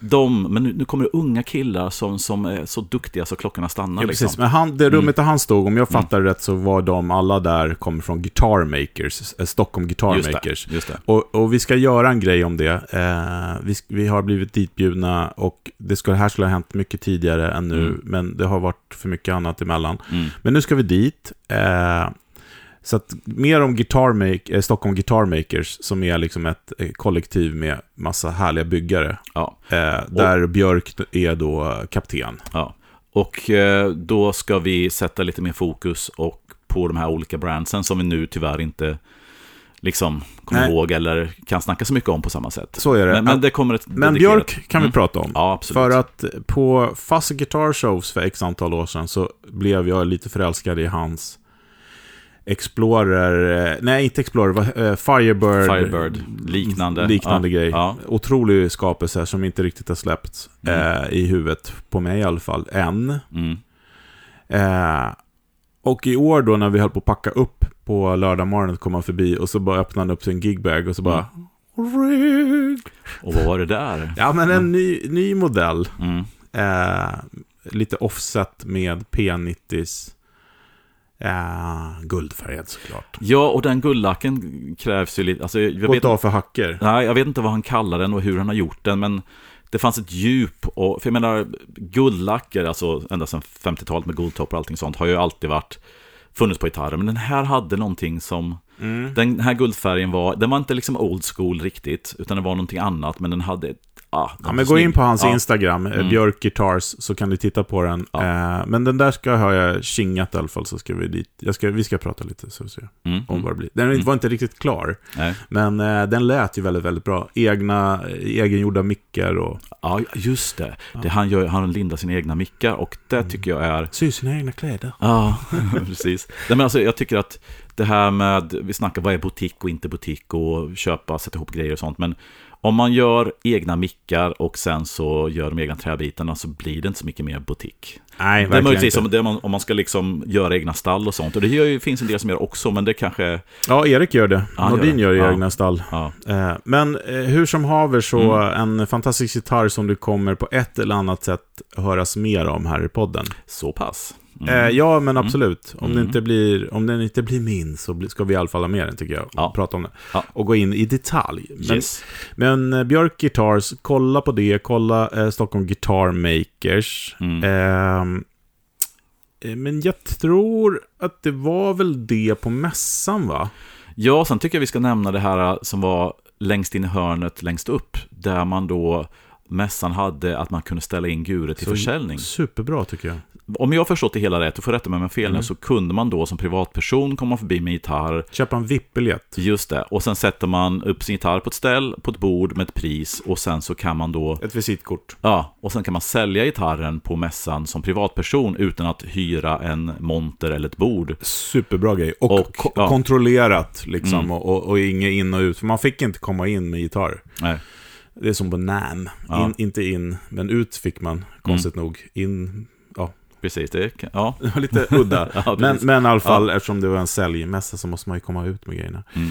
de, men nu, nu kommer det unga killar som, som är så duktiga så klockorna stannar. Ja, liksom. precis. Men han, det rummet där han stod, om jag fattar rätt så var de alla där, kommer från Guitar Makers, eh, Stockholm Guitar Just Makers. det, just det. Och, och vi ska göra en grej om det. Eh, vi, vi har blivit ditbjudna och det, ska, det här skulle ha hänt mycket tidigare än nu, Mm. men det har varit för mycket annat emellan. Mm. Men nu ska vi dit. Eh, så att mer om Guitar Make, eh, Stockholm Guitar Makers, som är liksom ett eh, kollektiv med massa härliga byggare. Ja, Eh, där Björk är då eh, kapten. ja. Och eh, då ska vi sätta lite mer fokus och på de här olika brandsen som vi nu tyvärr inte liksom kommer Nej. ihåg eller kan snacka så mycket om på samma sätt. Så är det. Men, men det kommer ett Men dedikerat- Björk kan vi Mm. prata om. Ja, absolut. För att på Fuzzy Guitar Shows för x antal år sedan så blev jag lite förälskad i hans Explorer, eh, nej inte Explorer, eh, Firebird. Firebird, liknande. Liknande Ja, grej. ja. Otrolig skapelse som inte riktigt har släppts Mm. eh, i huvudet, på mig i alla fall, än. Mm. Eh, och i år då när vi höll på att packa upp på lördag morgonen kom han förbi och så bara öppnade han upp sin gigbag och så bara Rig. Och vad var det där? Ja men en ny, ny modell. Mm. Eh, lite offset med P90s eh, guldfärgad såklart. Ja, och den guldlacken krävs ju lite... Alltså, jag, Gått vet, av för hacker. nej, jag vet inte vad han kallar den och hur han har gjort den, men det fanns ett djup. Och, för jag menar, guldlacker, alltså ända sedan 50-talet med guldtoppar och allting sånt, har ju alltid varit funnits på gitarrer. Men den här hade någonting som... Mm. Den här guldfärgen var, den var inte liksom old school riktigt, utan det var någonting annat, men den hade ett ah, Ja, men gå in på hans ja. Instagram, mm. Mm. Björk Guitars, så kan du titta på den. Ja. Eh, men den där ska ha jag kingat i alla fall, så ska vi dit. Jag ska, vi ska prata lite, så vi ser Mm, om vad det blir. Den Mm. var inte riktigt klar, Nej. men eh, den lät ju väldigt, väldigt bra. Egna, egengjorda mickar och Ja, just det. Det han, gör, han lindar sina egna mickar och det Mm. tycker jag är... syr sina egna kläder. Ja, precis. Nej, men alltså, jag tycker att det här med, vi snackar vad är butik och inte butik och köpa, sätta ihop grejer och sånt, men om man gör egna mickar och sen så gör de egna träbitarna så blir det inte så mycket mer butik. Nej, Det är möjligtvis inte. om, man, om man ska liksom göra egna stall och sånt. Och det gör, finns en del som gör också, men det kanske... Ja, Erik gör det. Ja, han gör Nordin det. gör, Ja. egna stall. Ja, Eh, Men eh, hur som haver så Mm. en fantastisk gitarr som du kommer på ett eller annat sätt höras mer om här i podden. så pass. Mm. Eh, ja, men absolut. Om, det Mm. inte blir, om den inte blir min så ska vi i alla fall ha med den, tycker jag. Och Ja. prata om det. Ja. Och gå in i detalj. Men, Yes. men eh, Björk Guitars, kolla på det. Kolla eh, Stockholm Guitar Makers. Mm. Ehm, eh, men jag tror att det var väl det på mässan, va? Ja, sen tycker jag vi ska nämna det här som var längst in i hörnet, längst upp, där man då mässan hade att man kunde ställa in gurer till Så- försäljning. Superbra, tycker jag. Om jag förstått det hela rätt, och får rätta mig om jag fel Mm. så kunde man då som privatperson komma förbi med gitarr, Köpa en VIP-biljett. just det, och sen sätter man upp sin gitarr på ett ställ, på ett bord med ett pris, och sen så kan man då, Ett visitkort. ja, och sen kan man sälja gitarren på mässan som privatperson utan att hyra en monter eller ett bord. Superbra grej. Och, Och, ko- ja. kontrollerat, liksom. Mm. Och, och, och inget in och ut. För man fick inte komma in med gitarr. Nej. Det är som på NAM. Ja. Mm. In, inte in, men ut fick man, konstigt nog. In, Precis, det kan, ja. det var lite udda. ja men, men i alla fall, eftersom det var en säljmässa så måste man ju komma ut med grejerna. Mm.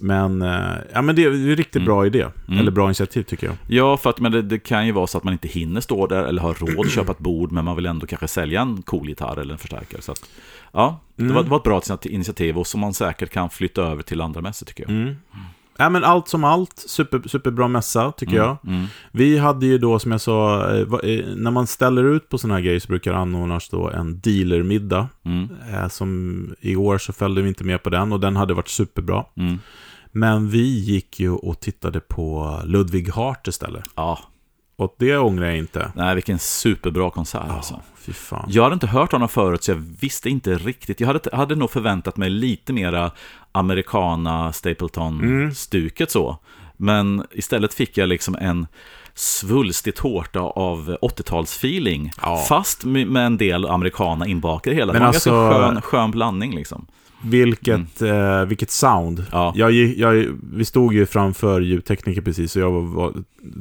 Men, eh, ja, men det är en riktigt Mm. bra idé. Mm. Eller bra initiativ, tycker jag. Ja, för att men det, det kan ju vara så att man inte hinner stå där eller har råd att köpa ett bord, men man vill ändå kanske sälja en cool gitarr eller en förstärkare. Så att, ja, Mm. det, var, det var ett bra initiativ och som man säkert kan flytta över till andra mässor tycker jag. Mm. Ja, men allt som allt, super, superbra mässa, tycker jag. Mm. Vi hade ju då, som jag sa, eh, eh, när man ställer ut på sådana här grejer så brukar det anordnas då en dealermiddag. Mm. Eh, som i år så följde vi inte med på den och den hade varit superbra. Mm. Men vi gick ju och tittade på Ludwig Hart istället. Ja, Och det ångrar jag inte. nej, vilken superbra konsert alltså. Ja, fy fan. Jag hade inte hört honom förut, så jag visste inte riktigt. Jag hade, hade nog förväntat mig lite mera americana Stapleton-stuket så. Men istället fick jag liksom en svulstig tårta av 80-talsfeeling. Ja. Fast med en del americana inbakade hela. Men det var en alltså- ganska skön, skön blandning liksom. Vilket, eh, vilket sound. Ja. Jag, jag, vi stod ju framför ljudtekniker precis och jag var, var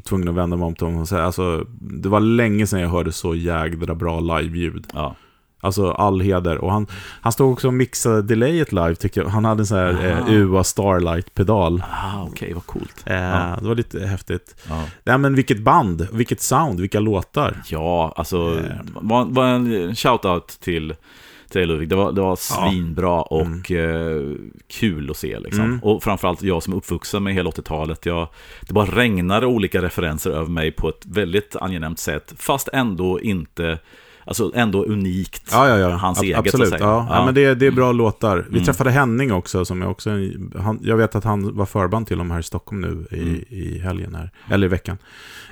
tvungen att vända mig om till honom och säga, alltså, det var länge sedan jag hörde så jädra bra live-ljud. Ja. Alltså all heder. Och han, han stod också och mixade delayet live tyckte jag. Han hade en sån här eh. UA Starlight-pedal. Ah, okej, vad coolt. Eh, Ja. Det var lite häftigt. Ja. Nej men vilket band, vilket sound, vilka låtar. Ja, alltså, Eh. var, var en shout-out till, till dig, Ludvig. Det var, det var svinbra och eh, kul att se. Liksom. Mm. Och framförallt jag som är uppvuxen med hela 80-talet. Jag, det bara regnade olika referenser över mig på ett väldigt angenämt sätt. Fast ändå inte, alltså ändå unikt. Ja, ja, ja. Hans Ab- eget, Absolut. Ja. Ja. Men det, det är bra låtar. Vi Mm. träffade Henning också, som är också en, han, Jag vet att han var förband till dem här i Stockholm nu i, Mm. i helgen här. Eller i veckan.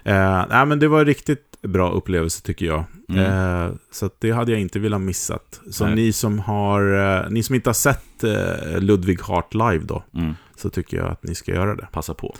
Eh, nej, men det var riktigt bra upplevelse tycker jag. Mm. Eh, så det hade jag inte velat missat. Så Nej. ni som har, eh, ni som inte har sett eh, Ludwig Hart live då, Mm. så tycker jag att ni ska göra det. Passa på.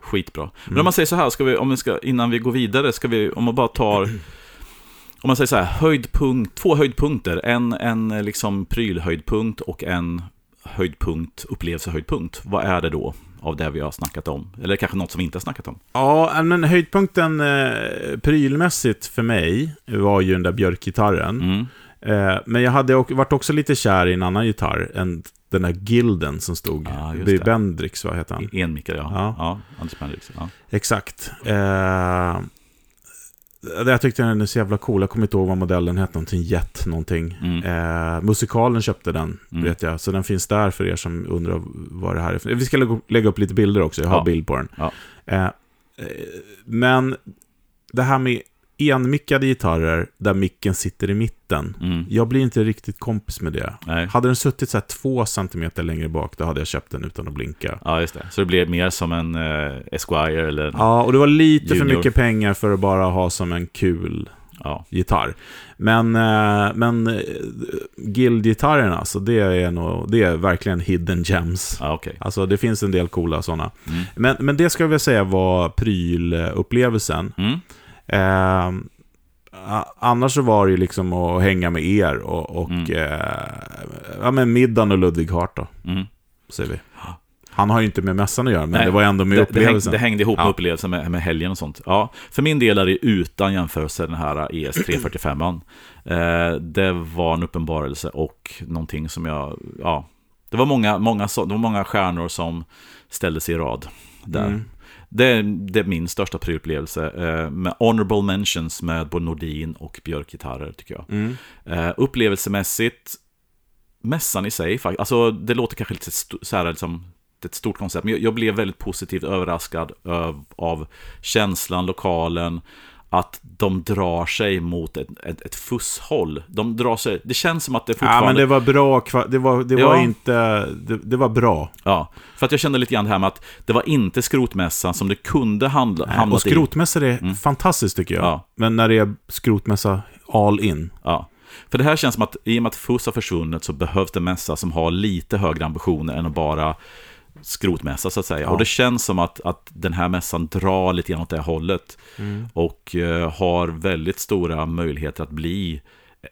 Skitbra. Men Mm. om man säger så här, ska vi, om vi ska, innan vi går vidare, ska vi, om man bara tar, om man säger så här, höjdpunkt, två höjdpunkter, en, en eh, liksom prylhöjdpunkt och en höjdpunkt, upplevelsehöjdpunkt. Vad är det då av det vi har snackat om? Eller kanske något som vi inte har snackat om? Ja, men höjdpunkten eh, prylmässigt för mig var ju den där björkgitarren. Mm. Eh, men jag hade också, varit också lite kär i en annan gitarr, en, den där Gilden som stod vid det. Bendrix, vad heter han? Enmickare, ja. Ja. ja. Anders Bendrix, ja. Exakt. Eh, jag tyckte den är så jävla cool, jag kommer inte ihåg vad modellen hette, någonting Jet någonting. Mm. Eh, musikalen köpte den, Mm. vet jag, så den finns där för er som undrar vad det här är. Vi ska lägga, lägga upp lite bilder också, jag har Ja. bild på den. Ja. Eh, eh, men det här med enmickade gitarrer där micken sitter i mitten. Mm. Jag blir inte riktigt kompis med det. Nej. Hade den suttit så två centimeter längre bak, då hade jag köpt den utan att blinka. Ja, just det. Så det blir mer som en eh, Esquire eller... Ja, och det var lite för Junior. mycket pengar för att bara ha som en kul Ja. gitarr. Men, eh, men eh, Guild-gitarrerna, alltså det är, nog, det är verkligen hidden gems. Ja, okej. Alltså det finns en del coola sådana. Mm. Men, men det ska jag väl säga var prylupplevelsen. Mm. Eh, annars så var det ju liksom att hänga med er och, och Mm. eh, ja, men middagen och Ludvig Hart då, Mm. säger vi. Han har ju inte med mässan att göra, men Nej, det var ändå med det, det, häng, upplevelsen. det hängde ihop med Ja. upplevelsen med, med helgen och sånt. Ja, för min del är det utan jämförelse den här ES345. Eh, det var en uppenbarelse och någonting som jag, ja, det var många, många, det var många stjärnor som ställde sig i rad där. Mm. Det, det är min största prylupplevelse. Eh, med honorable mentions med både Nordin och Björk-gitarrer tycker jag. Mm. Eh, upplevelsemässigt, mässan i sig, alltså det låter kanske lite så här, liksom, är ett stort koncept, men jag, jag blev väldigt positivt överraskad av, av känslan, lokalen, att de drar sig mot ett, ett, ett fusshåll. De drar sig, det känns som att det Ja, fortfarande... men det var bra, det var, det Ja. var inte, det, det var bra. Ja, för att jag kände lite grann det här med att det var inte skrotmässan som det kunde handla, hamnat Och skrotmässor är Mm. fantastiskt tycker jag. Ja. Men när det är skrotmässa all in. Ja. För det här känns som att i och med att FUS har försvunnit så behövs det en mässa som har lite högre ambitioner än att bara skrotmässa så att säga. Ja. Och det känns som att, att den här mässan drar lite grann åt det hållet. Och eh, har väldigt stora möjligheter att bli...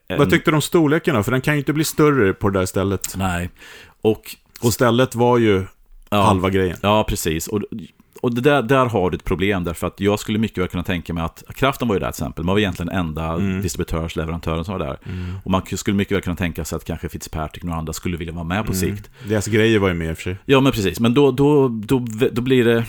En... Vad tyckte du om storleken då? För den kan ju inte bli större på det där stället. Nej. Och... Och stället var ju Ja, halva grejen. Ja, precis. Och, och det där, där har du ett problem, därför att jag skulle mycket väl kunna tänka mig att Kraften var ju där till exempel, man var egentligen enda Mm. distributörsleverantören som var där. Och man skulle mycket väl kunna tänka sig att kanske Fitzpatrick och några andra skulle vilja vara med på Mm. sikt. Deras grejer var ju med i och för sig. Ja, men precis. Men då, då, då, då blir det...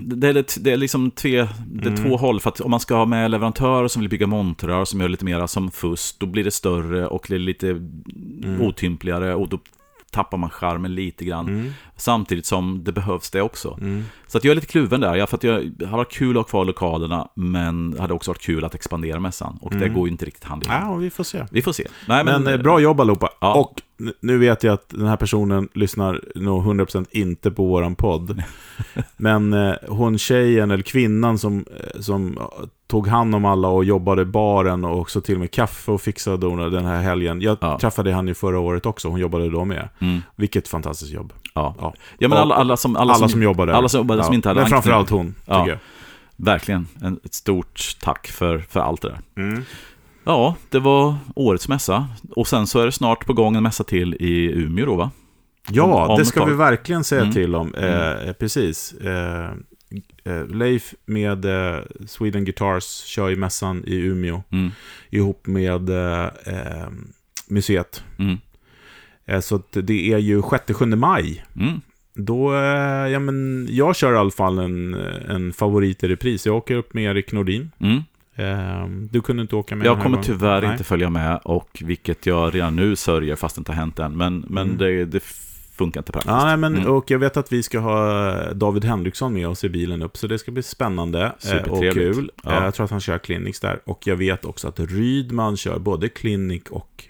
Det är, det är liksom tve, det är Mm. två håll, för att om man ska ha med leverantörer som vill bygga montrar som gör lite mer som fuss, då blir det större och det är lite Mm. otympligare och då tappar man charmen lite grann. Samtidigt som det behövs det också. Mm. Så att jag är lite kluven där. För att jag har varit kul att ha kvar lokalerna, men hade också varit kul att expandera mässan. Och det går ju inte riktigt hand i hand. Mm. Ja, vi får se. Vi får se. Nej, Men, eh, bra jobb allihopa. Ja. Och nu vet jag att den här personen lyssnar nog 100% inte på våran podd. Men eh, hon tjejen, eller kvinnan som, eh, som tog hand om alla och jobbade i baren och också till och med kaffe och fixade och den här helgen. Jag Ja. träffade han ju förra året också, hon jobbade då med. Mm, Vilket fantastiskt jobb. ja. Ja, ja, men alla, alla som... Alla, Alla, som, jobbar där. alla som jobbade som inte hade Men framförallt hon, Ja. tycker jag. Verkligen. En, ett stort tack för, för allt det där. Mm. Ja, det var årets mässa. Och sen så är det snart på gång en mässa till i Umeå då, va? Ja, Om- om det ska vi verkligen säga Mm. till om. Eh, precis. Eh, eh, Leif med eh, Sweden Guitars kör i mässan i Umeå Mm, ihop med eh, eh, museet. mm, Eh, så det är ju 6-7 maj. mm. Då, eh, ja men, jag kör i alla fall en, en favorit i repris. Jag åker upp med Erik Nordin. Mm. Eh, du kunde inte åka med Jag kommer gången. tyvärr Nej. inte följa med, och vilket jag redan nu sörjer fast det inte har hänt än. Men, men Mm. det, det funkar inte praktiskt. Ja, nej, men, Mm. och jag vet att vi ska ha David Henriksson med oss i bilen upp, så det ska bli spännande eh, och kul. Ja. Eh, Jag tror att han kör Clinics där. Och jag vet också att Rydman kör både Clinic och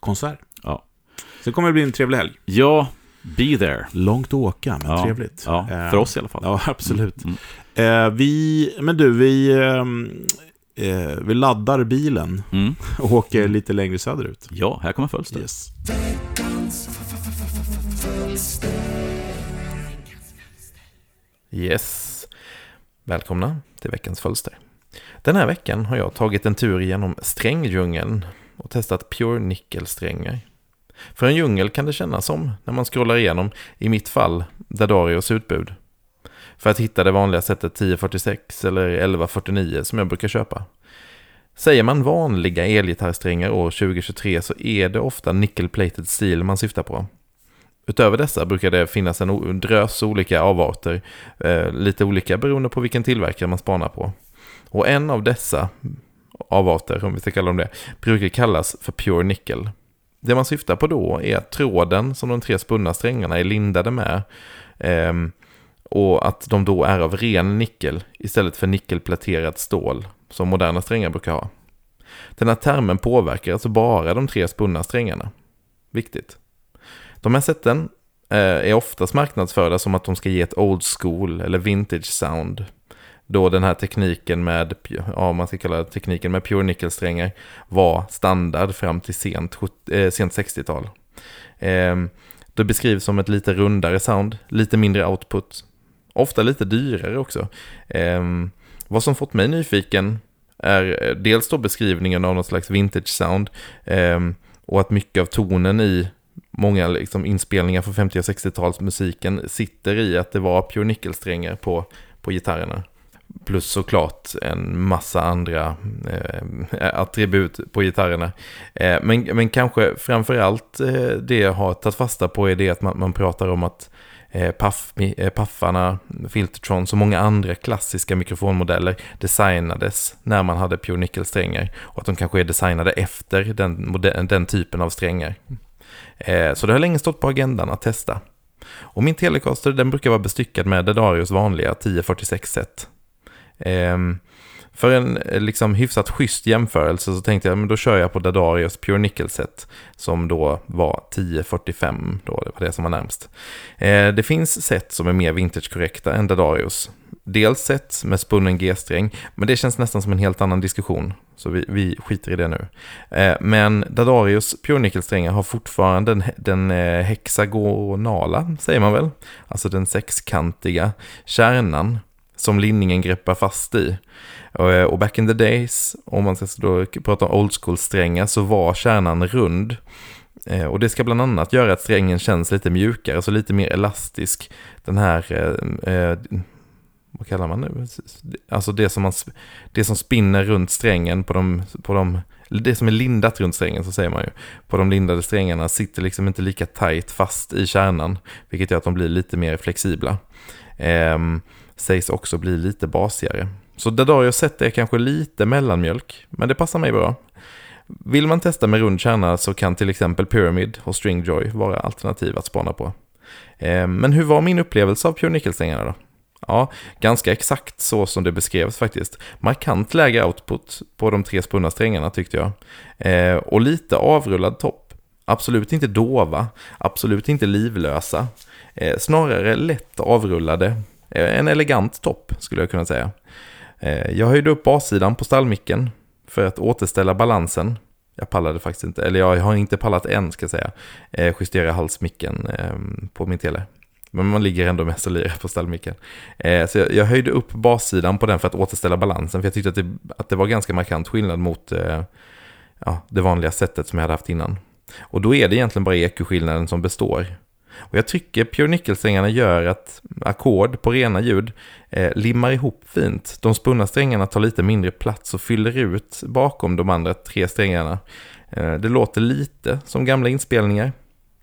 konsert. Ja. Så det kommer bli en trevlig helg. Ja, be there. Långt att åka, men Ja. trevligt. Ja, Eh, för oss i alla fall. Ja, absolut. Mm. Eh, vi, men du, vi, ehm, eh, vi laddar bilen Mm. och åker lite längre söderut. Ja, här kommer Fölster. Yes. Yes. Välkomna till veckans fölster. Den här veckan har jag tagit en tur genom stränggdjungeln och testat Pure Nickel-strängar. För en djungel kan det kännas som när man scrollar igenom, i mitt fall, Dadarios utbud. För att hitta det vanliga sättet 1046 eller 1149 som jag brukar köpa. Säger man vanliga elgitarrsträngar år 2023 så är det ofta nickel-plated steel man syftar på. Utöver dessa brukar det finnas en drös olika avarter, eh, lite olika beroende på vilken tillverkare man spanar på. Och en av dessa avarter, om vi ska kalla dem det, brukar kallas för pure nickel. Det man syftar på då är att tråden som de tre spunna strängarna är lindade med eh, och att de då är av ren nickel istället för nickelpläterat stål som moderna strängar brukar ha. Den här termen påverkar alltså bara de tre spunna strängarna. Viktigt. De här sätten eh, är oftast marknadsförda som att de ska ge ett old school eller vintage sound. Då den här tekniken med, ja man ska kalla det tekniken med pure nickelsträngar var standard fram till sent, eh, sent 60-tal. Eh, det beskrivs som ett lite rundare sound, lite mindre output, ofta lite dyrare också. Eh, vad som fått mig nyfiken är eh, dels då beskrivningen av något slags vintage sound eh, och att mycket av tonen i många liksom, inspelningar från 50 och 60-talsmusiken sitter i att det var pure nickelsträngar på, på gitarrerna. Plus såklart en massa andra eh, attribut på gitarrerna. Eh, men, men kanske framförallt eh, det jag har tagit fasta på är det att man, man pratar om att eh, Eh, Puff, eh, Puffarna, Filtertron och många andra klassiska mikrofonmodeller designades när man hade Pure Nickel-strängar. Och att de kanske är designade efter den, den typen av strängar. Eh, så det har länge stått på agendan att testa. Och min Telecaster den brukar vara bestyckad med Dedarios vanliga 1046 set. Ehm, för en eh, liksom hyfsat schysst jämförelse så tänkte jag, men då kör jag på Dadarios Pure Nickel Set som då var 1045, då det var det som var närmst. Eh, det finns set som är mer vintage-korrekta än Dadarios. Dels set med spunnen G-sträng, men det känns nästan som en helt annan diskussion, så vi, vi skiter i det nu. Eh, men Dadarios Pure Nickel-strängar har fortfarande den, den eh, hexagonala, säger man väl, alltså den sexkantiga kärnan som linningen greppar fast i. Eh, och back in the days, om man ska då prata om old school-strängar, så var kärnan rund. Eh, och det ska bland annat göra att strängen känns lite mjukare, så lite mer elastisk. Den här, eh, eh vad kallar man nu? Alltså det som, man, det som spinner runt strängen på de, på de, det som är lindat runt strängen så säger man ju. På de lindade strängarna sitter liksom inte lika tajt fast i kärnan, vilket gör att de blir lite mer flexibla. Eh, sägs också bli lite basigare. Så Dadario sett är kanske lite mellanmjölk, men det passar mig bra. Vill man testa med rund kärna så kan till exempel Pyramid och Stringjoy vara alternativ att spana på. Eh, men hur var min upplevelse av Pure Nickel-strängarna då? Ja, ganska exakt så som det beskrevs faktiskt. Markant lägre output på de tre spunna strängarna tyckte jag. Eh, och lite avrullad topp. Absolut inte dova, absolut inte livlösa. Eh, snarare lätt avrullade. Eh, en elegant topp skulle jag kunna säga. Eh, jag höjde upp bassidan på stallmicken för att återställa balansen. Jag pallade faktiskt inte, eller jag har inte pallat än ska jag säga, eh, justera halsmicken på min tele. Men man ligger ändå mest och lirar på stallmicken. Så jag, höjde upp bassidan på den för att återställa balansen. För jag tyckte att det, att det var ganska markant skillnad mot ja, det vanliga sättet som jag hade haft innan. Och då är det egentligen bara ekoskillnaden som består. Och jag tycker Pure Nickel-strängarna gör att ackord på rena ljud eh, limmar ihop fint. De spunna strängarna tar lite mindre plats och fyller ut bakom de andra tre strängarna. Eh, det låter lite som gamla inspelningar.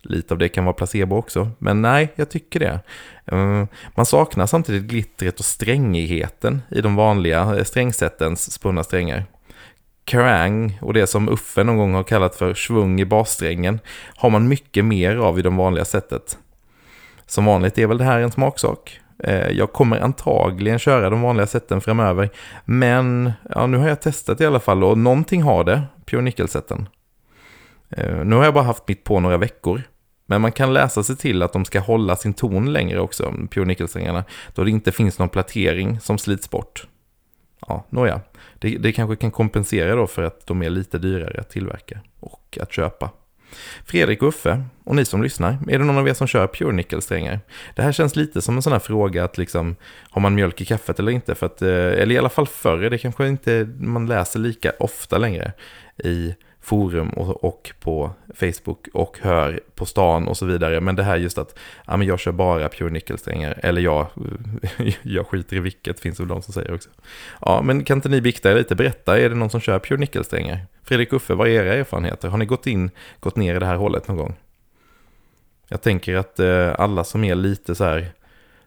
Lite av det kan vara placebo också, men nej, jag tycker det. Eh, man saknar samtidigt glittret och strängigheten i de vanliga eh, strängsättens spunna strängar. Kerrang och det som Uffe någon gång har kallat för svung i bassträngen har man mycket mer av i de vanliga sättet. Som vanligt är väl det här en smaksak. Eh, jag kommer antagligen köra de vanliga sätten framöver. Men ja, nu har jag testat i alla fall och någonting har det, Pure Nickel-sätten. Eh, nu har jag bara haft mitt på några veckor. Men man kan läsa sig till att de ska hålla sin ton längre också, Pure Nickel-strängarna. Då det inte finns någon platering som slits bort. Ja, nåja. Det, det kanske kan kompensera då för att de är lite dyrare att tillverka och att köpa. Fredrik och Uffe, och ni som lyssnar, är det någon av er som kör Pure Nickel-strängar? Det här känns lite som en sån här fråga att liksom, har man mjölk i kaffet eller inte? För att, eh, eller i alla fall förr, det kanske inte man läser lika ofta längre i forum och, och, på Facebook och hör på stan och så vidare. Men det här just att ja, men jag kör bara pure nickelsträngar. Eller jag, jag skiter i vilket, finns det väl de som säger också. Ja, men kan inte ni bikta er lite? Berätta, är det någon som kör pure nickelsträngar? Fredrik Uffe, vad är era erfarenheter? Har ni gått in, gått ner i det här hållet någon gång? Jag tänker att eh, alla som är lite så här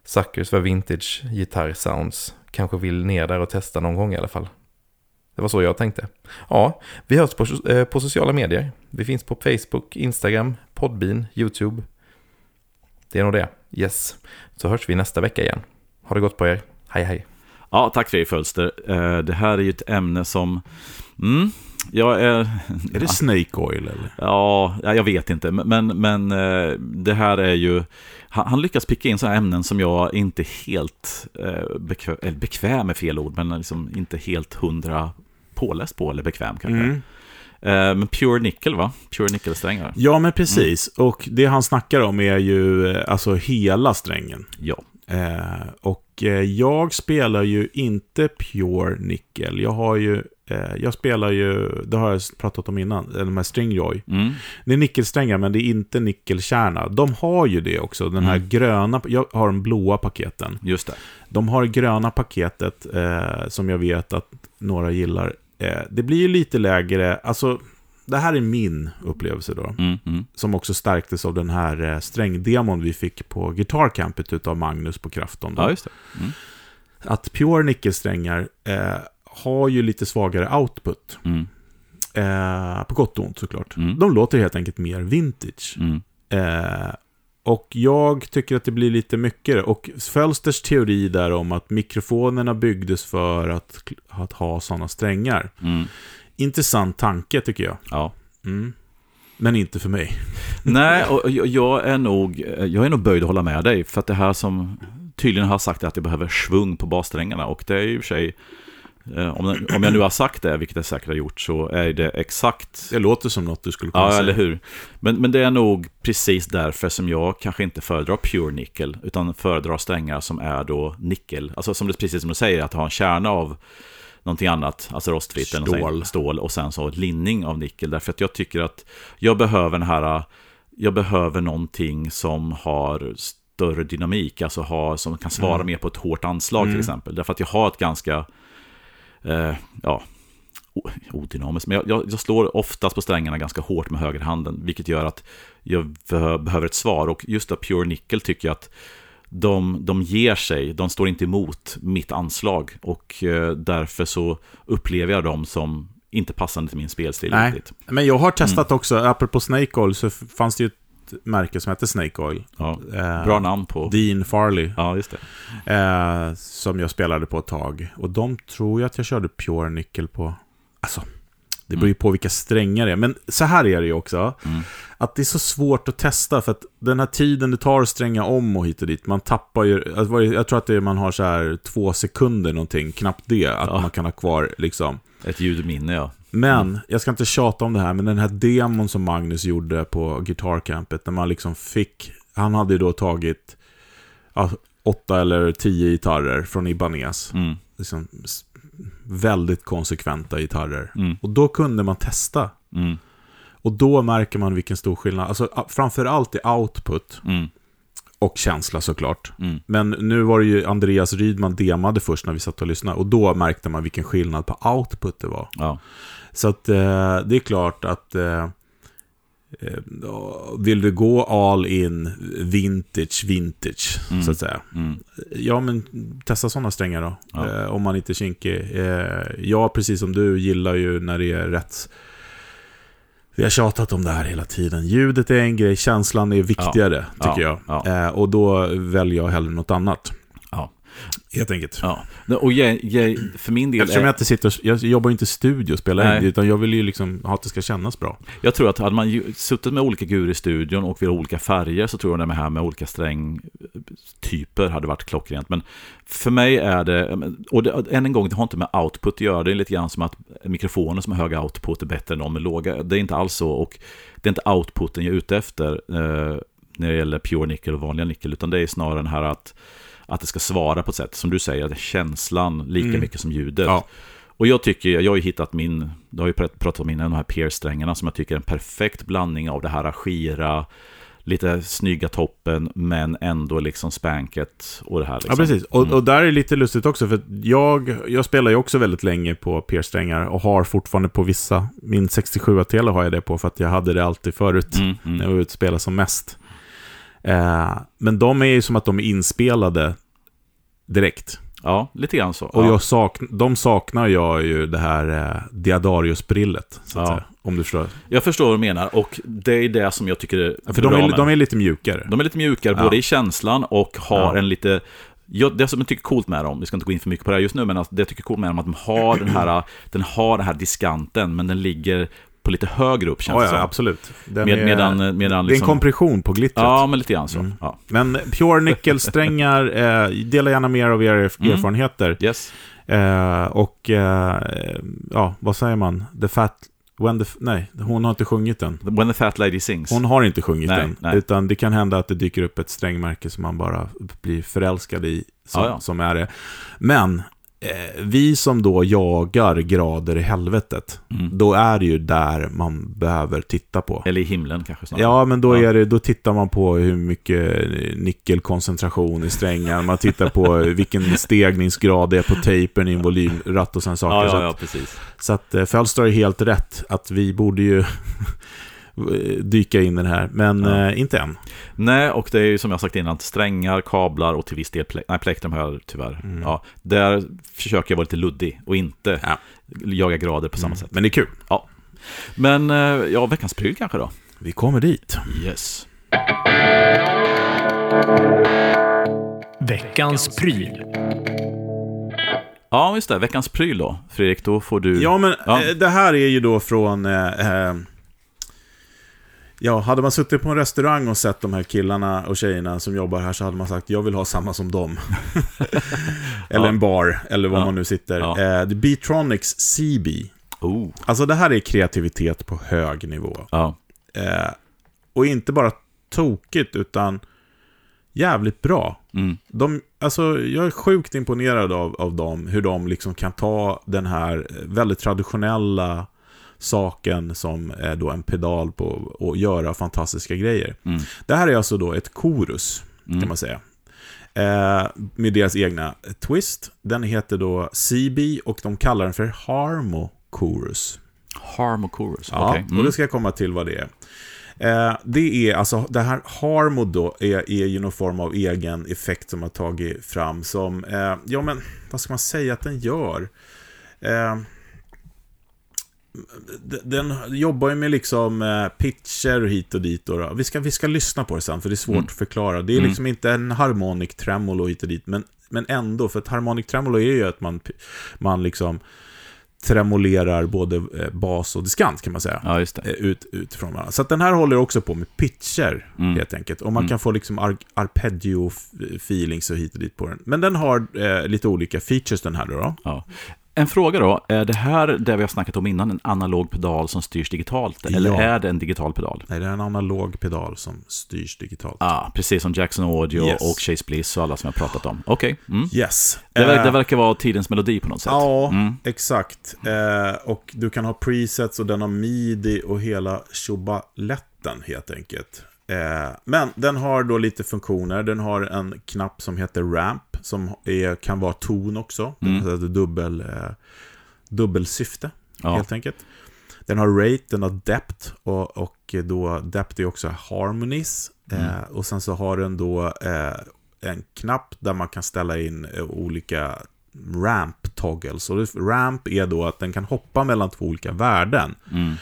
suckers för vintage gitarrsounds kanske vill ner där och testa någon gång i alla fall. Det var så jag tänkte. Ja, vi hörs på, eh, på sociala medier. Vi finns på Facebook, Instagram, Podbean, YouTube. Det är nog det. Yes. Så hörs vi nästa vecka igen. Ha det gott på er. Hej hej. Ja, tack Fredrik Fölster. Eh, Det här är ju ett ämne som... Mm, jag är... Är det Snake Oil eller? Ja, ja, jag vet inte, men, men eh, det här är ju... Han, han lyckas picka in sådana ämnen som jag inte helt eh, bekväm, eller bekväm är fel ord, men liksom inte helt hundra påläst på, eller bekväm kanske. Mm. Eh, Men Pure Nickel va? Pure Nickel-strängar. Ja, men precis. Och det han snackar om är ju eh, alltså hela strängen. Ja. Eh, och eh, jag spelar ju inte Pure Nickel. Jag har ju, jag spelar ju, det har jag pratat om innan, de här Stringjoy. Mm. Det är nickelsträngar, men det är inte nickelkärna. De har ju det också, den här Mm. gröna, jag har de blåa paketen. Just det. De har gröna paketet eh, som jag vet att några gillar. Eh, det blir ju lite lägre, alltså det här är min upplevelse då. Mm, mm. Som också stärktes av den här eh, strängdemon vi fick på Guitar-campet utav Magnus på Krafton. Då. Ja, just det. Mm. Att Pure nickelsträngar eh, har ju lite svagare output. Mm. Eh, på gott och ont såklart. Mm. De låter helt enkelt mer vintage. Mm. Eh, och jag tycker att det blir lite mycket. Och Fölsters teori där om att mikrofonerna byggdes för att, att ha sådana strängar. Mm. Intressant tanke tycker jag. Ja. Mm. Men inte för mig. Nej, och jag- är, nog, jag är nog böjd att hålla med dig. För att det här som tydligen har sagt är att det behöver svung på bassträngarna. Och det är ju i och för sig, om, om jag nu har sagt det, vilket jag säkert har gjort, så är det exakt Det låter som något du skulle kunna Ja, säga. eller hur. Men, men det är nog precis därför som jag kanske inte föredrar pure nickel, utan föredrar strängar som är då nickel. Alltså som det, precis som du säger, att ha en kärna av någonting annat, alltså rostfritt Stål. stål och sen så linning av nickel. Därför att jag tycker att jag behöver den här, jag behöver någonting som har större dynamik, alltså har, som kan svara Mm. mer på ett hårt anslag Mm. till exempel. Därför att jag har ett ganska, eh, ja, odynamiskt, men jag, jag, jag slår oftast på strängarna ganska hårt med högerhanden, vilket gör att jag be- behöver ett svar. Och just av Pure Nickel tycker jag att de, de ger sig, de står inte emot mitt anslag. Och eh, därför så upplever jag dem som inte passande till min spelstil Nej. riktigt. Men jag har testat Mm. också, apropå Snake Oil, så fanns det ju ett märke som heter Snake Oil. Ja. Eh, Bra namn på... Dean Farley. Ja, just det. Eh, som jag spelade på ett tag. Och de tror jag att jag körde Pure Nickel på. Alltså, det beror ju på vilka strängar det är. Men så här är det ju också. Mm. Att det är så svårt att testa. För att den här tiden det tar att stränga om och hit och dit. Man tappar ju. Jag tror att det är, man har så här två sekunder någonting. Knappt det. Att Ja. man kan ha kvar liksom. Ett ljudminne, ja. Men, jag ska inte tjata om det här, men den här demon som Magnus gjorde på Guitar-campet, när man liksom fick, han hade ju då tagit ja, åtta eller tio gitarrer från Ibanez. Mm. Liksom, väldigt konsekventa gitarrer. Mm. Och då kunde man testa. Mm. Och då märker man vilken stor skillnad. Alltså framförallt i output Mm. och känsla såklart. Mm. Men nu var det ju Andreas Rydman demade först när vi satt och lyssnade. Och då märkte man vilken skillnad på output det var. Ja. Så att eh, det är klart att eh, eh, vill du gå all in vintage, vintage, Mm. så att säga. Mm. Ja, men testa sådana strängar då. Ja. Eh, om man inte är kinkig. Eh, jag, precis som du, gillar ju när det är rätt... Vi har tjatat om det här hela tiden. Ljudet är en grej, känslan är viktigare, Ja. tycker jag. Ja. Eh, och då väljer jag hellre något annat. Helt enkelt. Ja. Och jag, jag, för min del... Eftersom är- jag inte sitter, jag jobbar ju inte i studio och spelar Nej. in, utan jag vill ju liksom ha att det ska kännas bra. Jag tror att hade man suttit med olika gur i studion och ha olika färger så tror jag det här med olika strängtyper hade varit klockrent. Men för mig är det, och det, än en gång, det har inte med output att göra. Det är lite grann som att mikrofoner som har hög output är bättre än de med låga. Det är inte alls så och det är inte outputen jag är ute efter eh, när det gäller pure nickel och vanliga nickel, utan det är snarare den här att att det ska svara på ett sätt, som du säger, att känslan lika Mm. mycket som ljudet. Ja. Och jag tycker, jag har ju hittat min, du har ju prat- pratat om innan, de här Pierce-strängarna som jag tycker är en perfekt blandning av det här skira, lite snygga toppen, men ändå liksom spanket och det här liksom. Ja, precis. Och, Mm. och där är det lite lustigt också, för jag, jag spelar ju också väldigt länge på P-strängar och har fortfarande på vissa. Min 67 tele har jag det på för att jag hade det alltid förut Mm, när jag mm, var ute och spelade som mest. Eh, men de är ju som att de är inspelade direkt. Ja, lite grann så. Och ja. jag sakn, de saknar jag ju det här eh, Diadarius-brillet, Ja. Om du förstår. jag förstår vad du menar och det är det som jag tycker är För de bra är, med de är lite mjukare. De är lite mjukare, Ja. både i känslan och har Ja. en lite... Ja, det som jag tycker är coolt med dem, vi ska inte gå in för mycket på det här just nu, men alltså, det jag tycker är coolt med dem är att de har den här, den har den här diskanten, men den ligger på lite högre upp känns Ja, det som. absolut. Den Med, är, medan, medan Det är en liksom, kompression på glittret. Ja, men lite grann så. Mm. Ja. Men Pure Nickel-strängar, eh, dela gärna mer av era Mm. erfarenheter. Yes. Eh, och, eh, ja, vad säger man? The Fat... When the, nej, hon har inte sjungit den. When the fat lady sings. Hon har inte sjungit Nej, den. nej. Utan det kan hända att det dyker upp ett strängmärke som man bara blir förälskad i. Som, Ja, ja. som är det. Men, eh, vi som då jagar grader i helvetet. Mm. Då är det ju där man behöver titta på. Eller i himlen kanske snarare. Ja, men då, är det, då tittar man på hur mycket nickelkoncentration i strängar, man tittar på vilken stegningsgrad det är på tejpen i en volymratt och sådana saker. ja, ja, att, ja, precis. så att eh, Fölster är helt rätt, att vi borde ju dyka in i den här, men Ja. eh, inte än. Nej, och det är ju som jag sagt innan, strängar, kablar och till viss del ple- nej, plektrum har jag tyvärr. Mm. Ja, där försöker jag vara lite luddig och inte Ja. jaga grader på samma sätt. Men det är kul. Men, eh, ja, veckans pryl kanske då? Vi kommer dit. Yes. Veckans pryl. Ja, just det. Veckans pryl då. Fredrik, då får du... Ja, men Ja. eh, det här är ju då från... Eh, eh, ja, hade man suttit på en restaurang och sett de här killarna och tjejerna som jobbar här så hade man sagt jag vill ha samma som dem. eller Ja. en bar, eller var Ja. man nu sitter. Ja. Eh, Beatronics CB. Oh. Alltså det här är kreativitet på hög nivå. Ja. Eh, och inte bara tokigt, utan jävligt bra. Mm. De, alltså, jag är sjukt imponerad av, av dem, hur de liksom kan ta den här väldigt traditionella saken som är då en pedal på och göra fantastiska grejer. Mm. Det här är alltså då ett korus, Mm. kan man säga. Eh, med deras egna twist. Den heter då CB och de kallar den för Harmo Chorus. Harm och chorus. Ja, Okej. och Mm. det ska jag komma till vad det är. Eh, det är alltså, det här Harmo då är, är ju någon form av egen effekt som har tagit fram som, eh, ja men, vad ska man säga att den gör? Eh, den jobbar ju med liksom eh, pitcher hit och dit. Och. Vi, ska, vi ska lyssna på det sen, för det är svårt Mm. att förklara. Det är Mm. liksom inte en harmonic tremolo hit och dit, men, men ändå, för ett harmonic tremolo är ju att man, man liksom tremolerar både eh, bas och diskant kan man säga. Ja, just Eh, det. Ut, utifrån varandra. Så att den här håller också på med pitcher, Mm. helt enkelt. Och man Mm. kan få liksom ar arpeggio-feelings och hit och dit på den. Men den har eh, lite olika features den här då. då. Ja. En fråga då. Är det här det vi har snackat om innan, en analog pedal som styrs digitalt? Eller Ja. är det en digital pedal? Nej, det är en analog pedal som styrs digitalt. Ah, precis som Jackson Audio Yes. och Chase Bliss och alla som jag pratat om. Okej. Mm. Yes. Det, ver- Eh, det verkar vara tidens melodi på något sätt. Ja, Mm. exakt. Eh, och du kan ha presets och den har midi och hela tjobaletten helt enkelt. Eh, men den har då lite funktioner. Den har en knapp som heter ramp som är, kan vara ton också. Mm. ett dubbel, eh, dubbelsyfte Ja. helt enkelt. Den har rate, den har depth och, och då depth är också harmonies. Mm. Eh, och sen så har den då eh, en knapp där man kan ställa in eh, olika ramp toggles. Och ramp är då att den kan hoppa mellan två olika värden. Mm.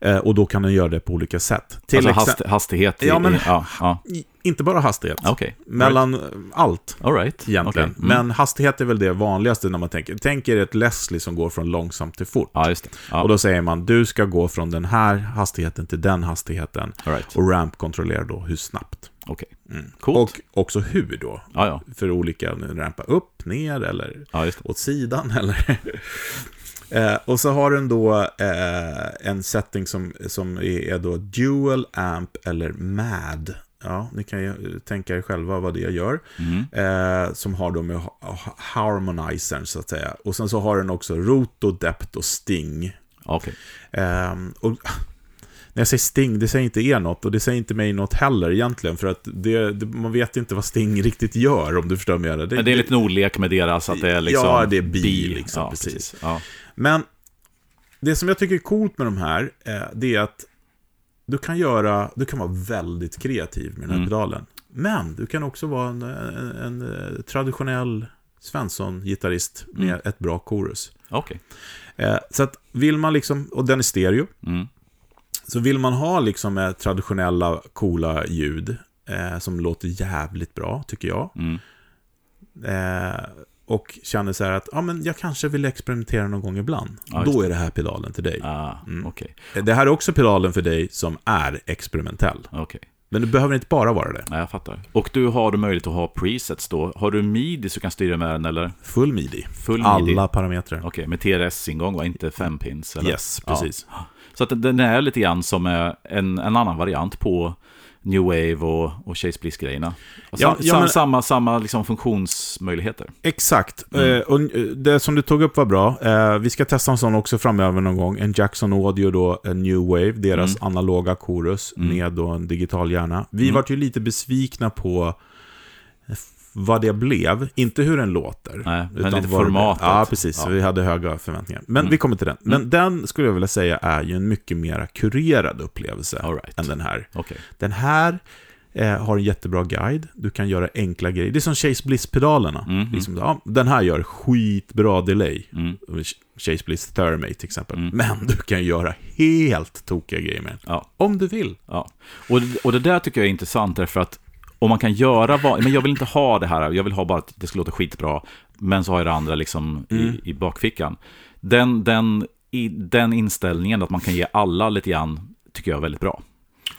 Eh, och då kan den göra det på olika sätt. Till Alltså hast, hastighet i... Ja, men- i, ja, ja. inte bara hastighet. Okej. Mellan eh, allt. All right. Egentligen. Okej. Mm. Men hastighet är väl det vanligaste när man tänker. Tänk er ett Leslie som går från långsamt till fort. Ja. Och då säger man, du ska gå från den här hastigheten till den hastigheten. Right. Och ramp kontrollerar då hur snabbt. Okej. Mm. Coolt. Och också hur då. För olika, rampa upp, ner eller åt sidan. Eller eh, och så har den då eh, en setting som, som är, då dual amp eller mad. Ja, ni kan ju tänka er själva vad det gör. Mm. Eh, som har då med ha- ha- harmonizern så att säga. Och sen så har den också roto, depth och sting. Okej. Ehm, och när jag säger Sting, det säger inte er något och det säger inte mig något heller egentligen. För att det, det, man vet inte vad Sting riktigt gör om du förstår jag menar. Men det är en liten ordlek med deras, att det är liksom... Ja, det är bi, bi. liksom, ja, precis. Ja. Men det som jag tycker är coolt med de här, eh, det är att du kan göra, du kan vara väldigt kreativ med den här Mm. pedalen. Men du kan också vara en, en, en eh, traditionell Svensson-gitarrist med Mm. ett bra korus. Eh, så att vill man liksom, och den är stereo, Mm. så vill man ha liksom eh, traditionella coola ljud eh, som låter jävligt bra, tycker jag. Mm. Eh, och känner så här att ja, men jag kanske vill experimentera någon gång ibland. Ja, Då är det här pedalen till dig. Ah, Mm. okej. Det här är också pedalen för dig som är experimentell. Okej. Men det behöver inte bara vara det. Ja, jag fattar. Och du har du möjlighet att ha presets då? Har du midi så du kan styra med den eller? Full midi. Full midi? Alla parametrar. Okej, med TRS-ingång va? Inte 5 pins? Eller? Yes, precis. Ja. Så att den är lite grann som eh, en, en annan variant på New Wave och, och Chase Bliss-grejerna. Ja, ja, men- samma samma liksom funktionsmöjligheter. Exakt. Mm. Eh, och eh, det som du tog upp var bra. Eh, vi ska testa en sån också framöver någon gång. En Jackson Audio då, en New Wave, deras Mm. analoga korus Mm. med då en digital hjärna. Vi Mm. vart ju lite besvikna på vad det blev. Inte hur den låter. Nej, men utan lite formatet. Ja, precis. Ja. Vi hade höga förväntningar. Men Mm. vi kommer till den. Men Mm. den skulle jag vilja säga är ju en mycket mer kurerad upplevelse right. än den här. Okej. Den här eh, har en jättebra guide. Du kan göra enkla grejer. Det är som Chase Bliss-pedalerna. Mhm. Liksom, ja, den här gör skitbra delay. Mm. Chase Bliss Thermate till exempel. Mm. Men du kan göra helt tokiga grejer med den. Ja. Om du vill. Ja. Och, och det där tycker jag är intressant därför att om man kan göra vad, men jag vill inte ha det här, jag vill ha bara att det ska låta skitbra, men så har jag det andra liksom Mm. i, i bakfickan. Den, den, i, den inställningen att man kan ge alla lite grann, tycker jag är väldigt bra.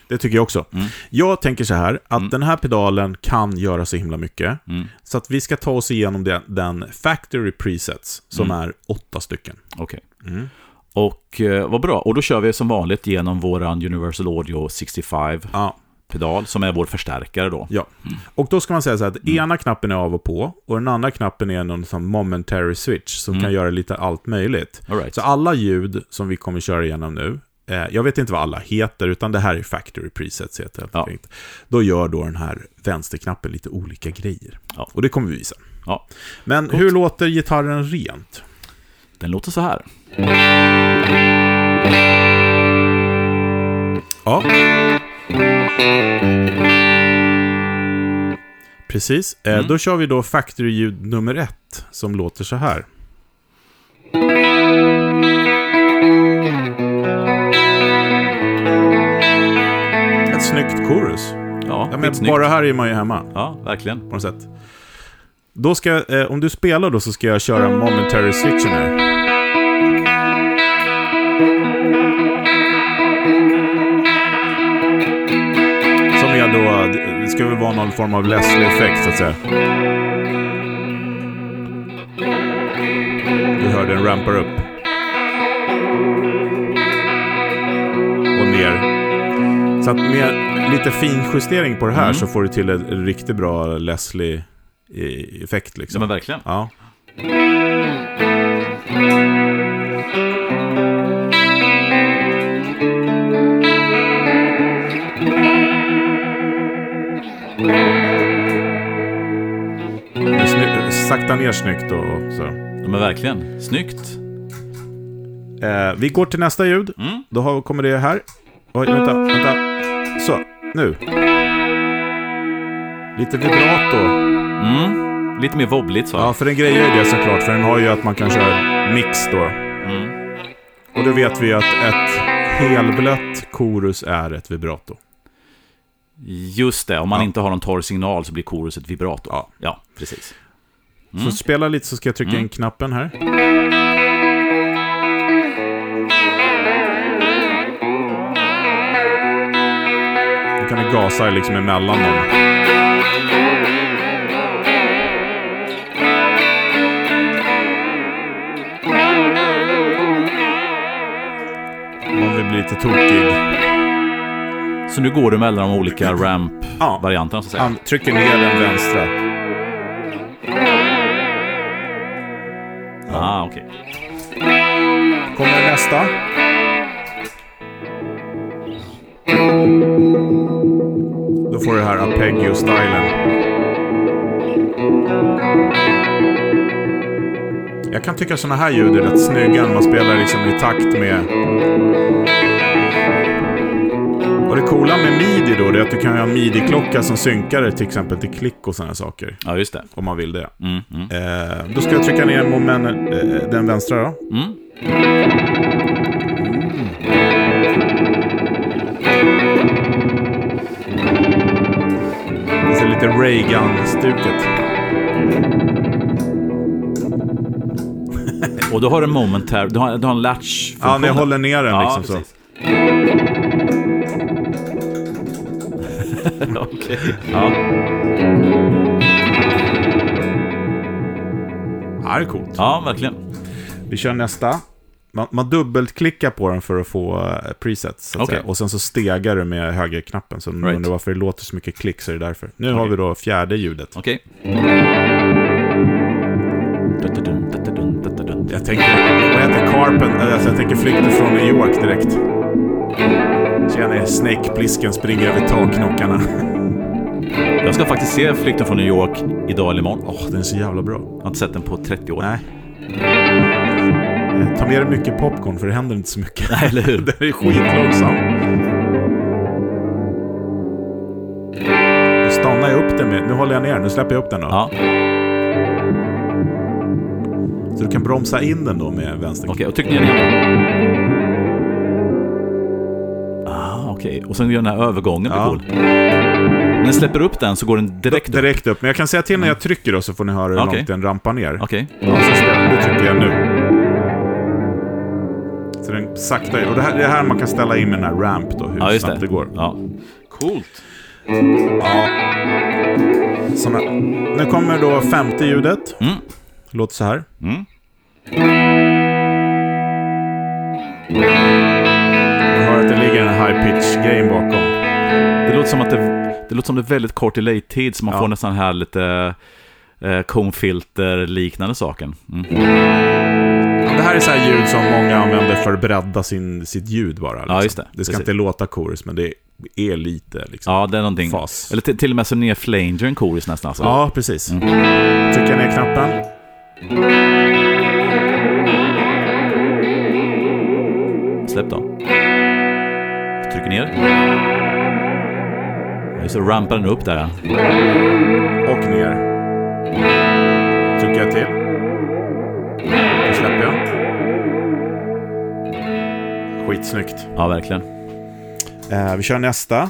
Det tycker jag också. Mm. Jag tänker så här, att Mm. den här pedalen kan göra så himla mycket. Mm. Så att vi ska ta oss igenom den, den Factory Presets, som Mm. är åtta stycken. Okej. Mm. Och eh, vad bra, och då kör vi som vanligt genom våran Universal Audio 65-pedal, Ja, som är vår förstärkare då. ja. Och då ska man säga så här, att Mm. ena knappen är av och på, och den andra knappen är någon sån momentary switch, som Mm. kan göra lite allt möjligt. All right. Så alla ljud som vi kommer köra igenom nu, eh, jag vet inte vad alla heter, utan det här är Factory Presets heter. Ja. Ja. Då gör då den här vänsterknappen lite olika grejer. Ja. Och det kommer vi visa. Ja. Men Coolt. hur låter gitarren rent? Den låter så här. Ja. Precis. Eh, Mm. Då kör vi då Factory-ljud nummer ett, som låter så här. Ett snyggt chorus. Ja, Ja, men bara här är man ju hemma, Ja, verkligen. på något sätt. Då ska, eh, om du spelar då så ska jag köra momentary switchen här. Vara någon form av Leslie-effekt så att säga. Du hör den rampar upp. Och ner. Så att med lite finjustering på det här Mm. så får du till en riktigt bra Leslie-effekt Ja, liksom. men verkligen. Ja. Sakta ner snyggt och så. Ja, men verkligen. Snyggt. Eh, vi går till nästa ljud. Mm. Då har, kommer det här. Oj, vänta, vänta. Så, nu. Lite vibrato. Mm. Lite mer wobbligt så. Ja, för den grejer det såklart. För den har ju att man kan köra mix då. Mm. Och då vet vi att ett helblött chorus är ett vibrato. Just det, om man Ja. inte har någon torr signal så blir koruset vibrato. Ja. ja precis. Mm. Så spela lite så ska jag trycka Mm. in knappen här. Då kan vi gasa liksom emellan dem. Lite tokig. Så nu går du mellan de olika ramp-varianterna Ja, så att säga. han trycker ner den vänstra. Okej. okej. Kommer nästa. Då får du här arpeggio-stilen. Jag kan tycka sådana här ljud är rätt snygga när man spelar liksom i takt med... Coola med midi då, det är att du kan ha en midi-klocka som synkar till exempel till klick och sådana saker. Ja, just det. Om man vill det. Mm, mm. Eh, då ska jag trycka ner moment, eh, den vänstra då. Mm. Det ser lite Reagan-stuket. Och då har du en moment här, du har, du har en latch Ja, när jag håller ner den liksom så. Okej. Ja. Ja, det är coolt. ja, verkligen. Vi kör nästa. Man, man dubbelklickar på den för att få eh, presets. Så att säga. Och sen så stegar du med högerknappen. Så Right. undrar varför det låter så mycket klick så är det därför. Nu har Okej. vi då fjärde ljudet. Okej. Jag tänker, vad heter Carpen? Alltså jag tänker flykten från New York direkt. Tjena, Snake Plissken springer över takknockarna. Jag ska faktiskt se Flykten från New York idag eller imorgon. Åh, den är så jävla bra. Jag har inte sett den på 30 år. Nej. Eh, Ta med dig mycket popcorn för det händer inte så mycket. Nej, eller hur? Den är skitlångsam. Nu stannar jag upp den med... Nu håller jag ner. Nu släpper jag upp den då. Ja, Så du kan bromsa in den då med vänster. okej. Och tryck ner den. Ah, okej. Och sen gör den här övergången, ja. cool. När den släpper upp den så går den direkt upp. Direkt upp. Men jag kan säga till när jag trycker då så får ni höra hur Okej. långt den rampar ner. Okej. Ja, så spelar, nu trycker jag nu. Så den sakta... Och det här, det är här man kan ställa in med den här ramp då, hur Ja, snabbt det. det. går. Ja. Coolt. Ja. Såna. Nu kommer då femte ljudet. Mm. Låter så här. Mm. Du hör att det ligger en high pitch-grejen bakom. Det låter som att det, det låter som det är väldigt kort delay-tid, så man Ja. får nästan här lite eh, comfilter-liknande saken. Mm. Det här är så här ljud som många använder för att bredda sin, sitt ljud bara. Liksom. Ja, just det. Det ska Precis. inte låta chorus, men det är lite liksom. Ja, det är någonting. Fas. Eller till, till och med så ner flanger en chorus nästan. Alltså. Ja, precis. Mm. Trycka ner knappen. Släpp då. Trycker ner. Så rampar den upp där. Och ner. Trycker jag till. Då släpper jag. Skitsnyggt. Ja, verkligen. Eh, vi kör nästa.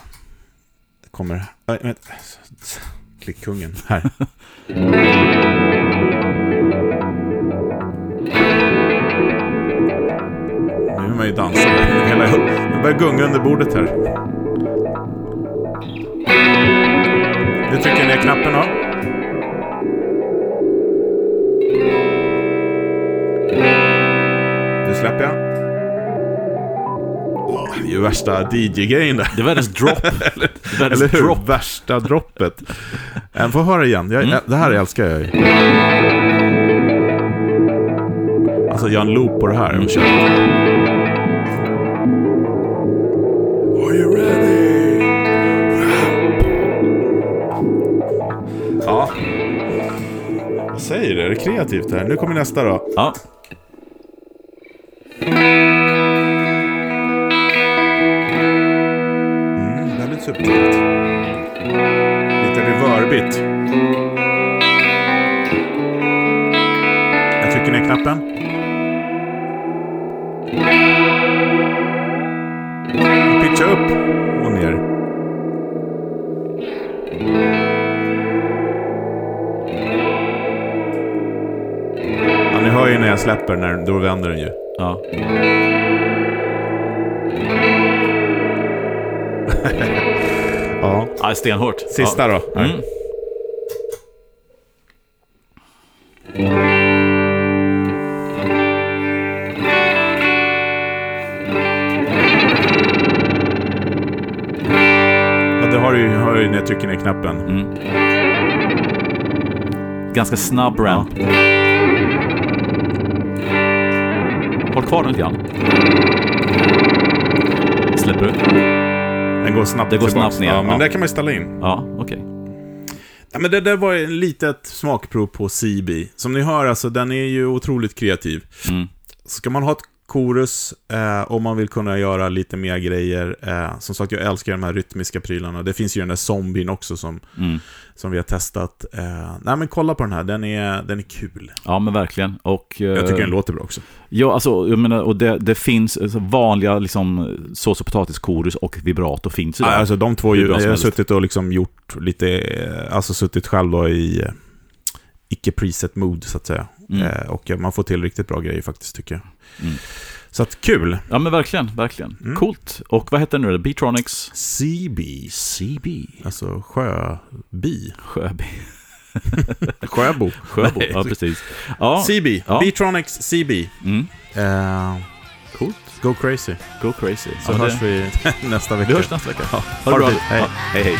Det kommer... Äh, vänta. Klickkungen. Här. Nu är man ju dansa. Hela, jag börjar gunga under bordet här. Nu trycker jag ner knappen då. Nu släpper jag. Det är ju värsta DJ-grejen där. Det är världens drop. Det är världens Eller hur? drop. Värsta droppet. En får höra igen. Jag, Mm. Det här älskar jag ju. Alltså, gör en loop på det här. Och säger det, det är kreativt här. Nu kommer nästa då. Ja. Mm, väldigt subtilt. Lite reverbigt. Jag trycker ner knappen. Släpper, när, då vänder den ju. ja. Ja. ja stenhårt. Sista ja. då. Mm. Ja, det har du ju ju när jag trycker ner knappen. Mm. Ganska snabb ramp. Håll kvar den lite grann. Släpper du? Den går snabbt Det går tillbaks. snabbt ner, Ja, men ja. det kan man ju ställa in. Ja, okej. Ja, men det där var ett litet smakprov på CB. Som ni hör, alltså, den är ju otroligt kreativ. Mm. Ska man ha ett Chorus, eh, om man vill kunna göra lite mer grejer. Eh, som sagt, jag älskar de här rytmiska prylarna. Det finns ju den där zombien också som, Mm. som vi har testat. Eh, nej, men kolla på den här, den är, den är kul. Ja, men verkligen. Och, Jag tycker eh, den låter bra också. Ja, alltså, jag menar, och det, det finns alltså, vanliga liksom, sås och potatiskorus och vibrato finns ju där. Alltså de två, som jag har suttit och liksom gjort lite, eh, alltså suttit själv då i eh, icke preset mood så att säga. Mm. Eh, och man får till riktigt bra grejer faktiskt tycker jag. Mm. Så att kul! Ja, men verkligen, verkligen. Mm. Coolt. Och vad heter det nu? Beatronics CB, CB. alltså sjöbi. Sjöby. Sjöbo. Sjöbo, Nej. ja precis. Ja, CB, Ja. Beatronics CB. mm. Eh, coolt. go crazy. Go crazy. Så Ja, hörs det, vi nästa vecka. vi hörs nästa vecka. Ja. Ha det bra. Hej. Hej, hej.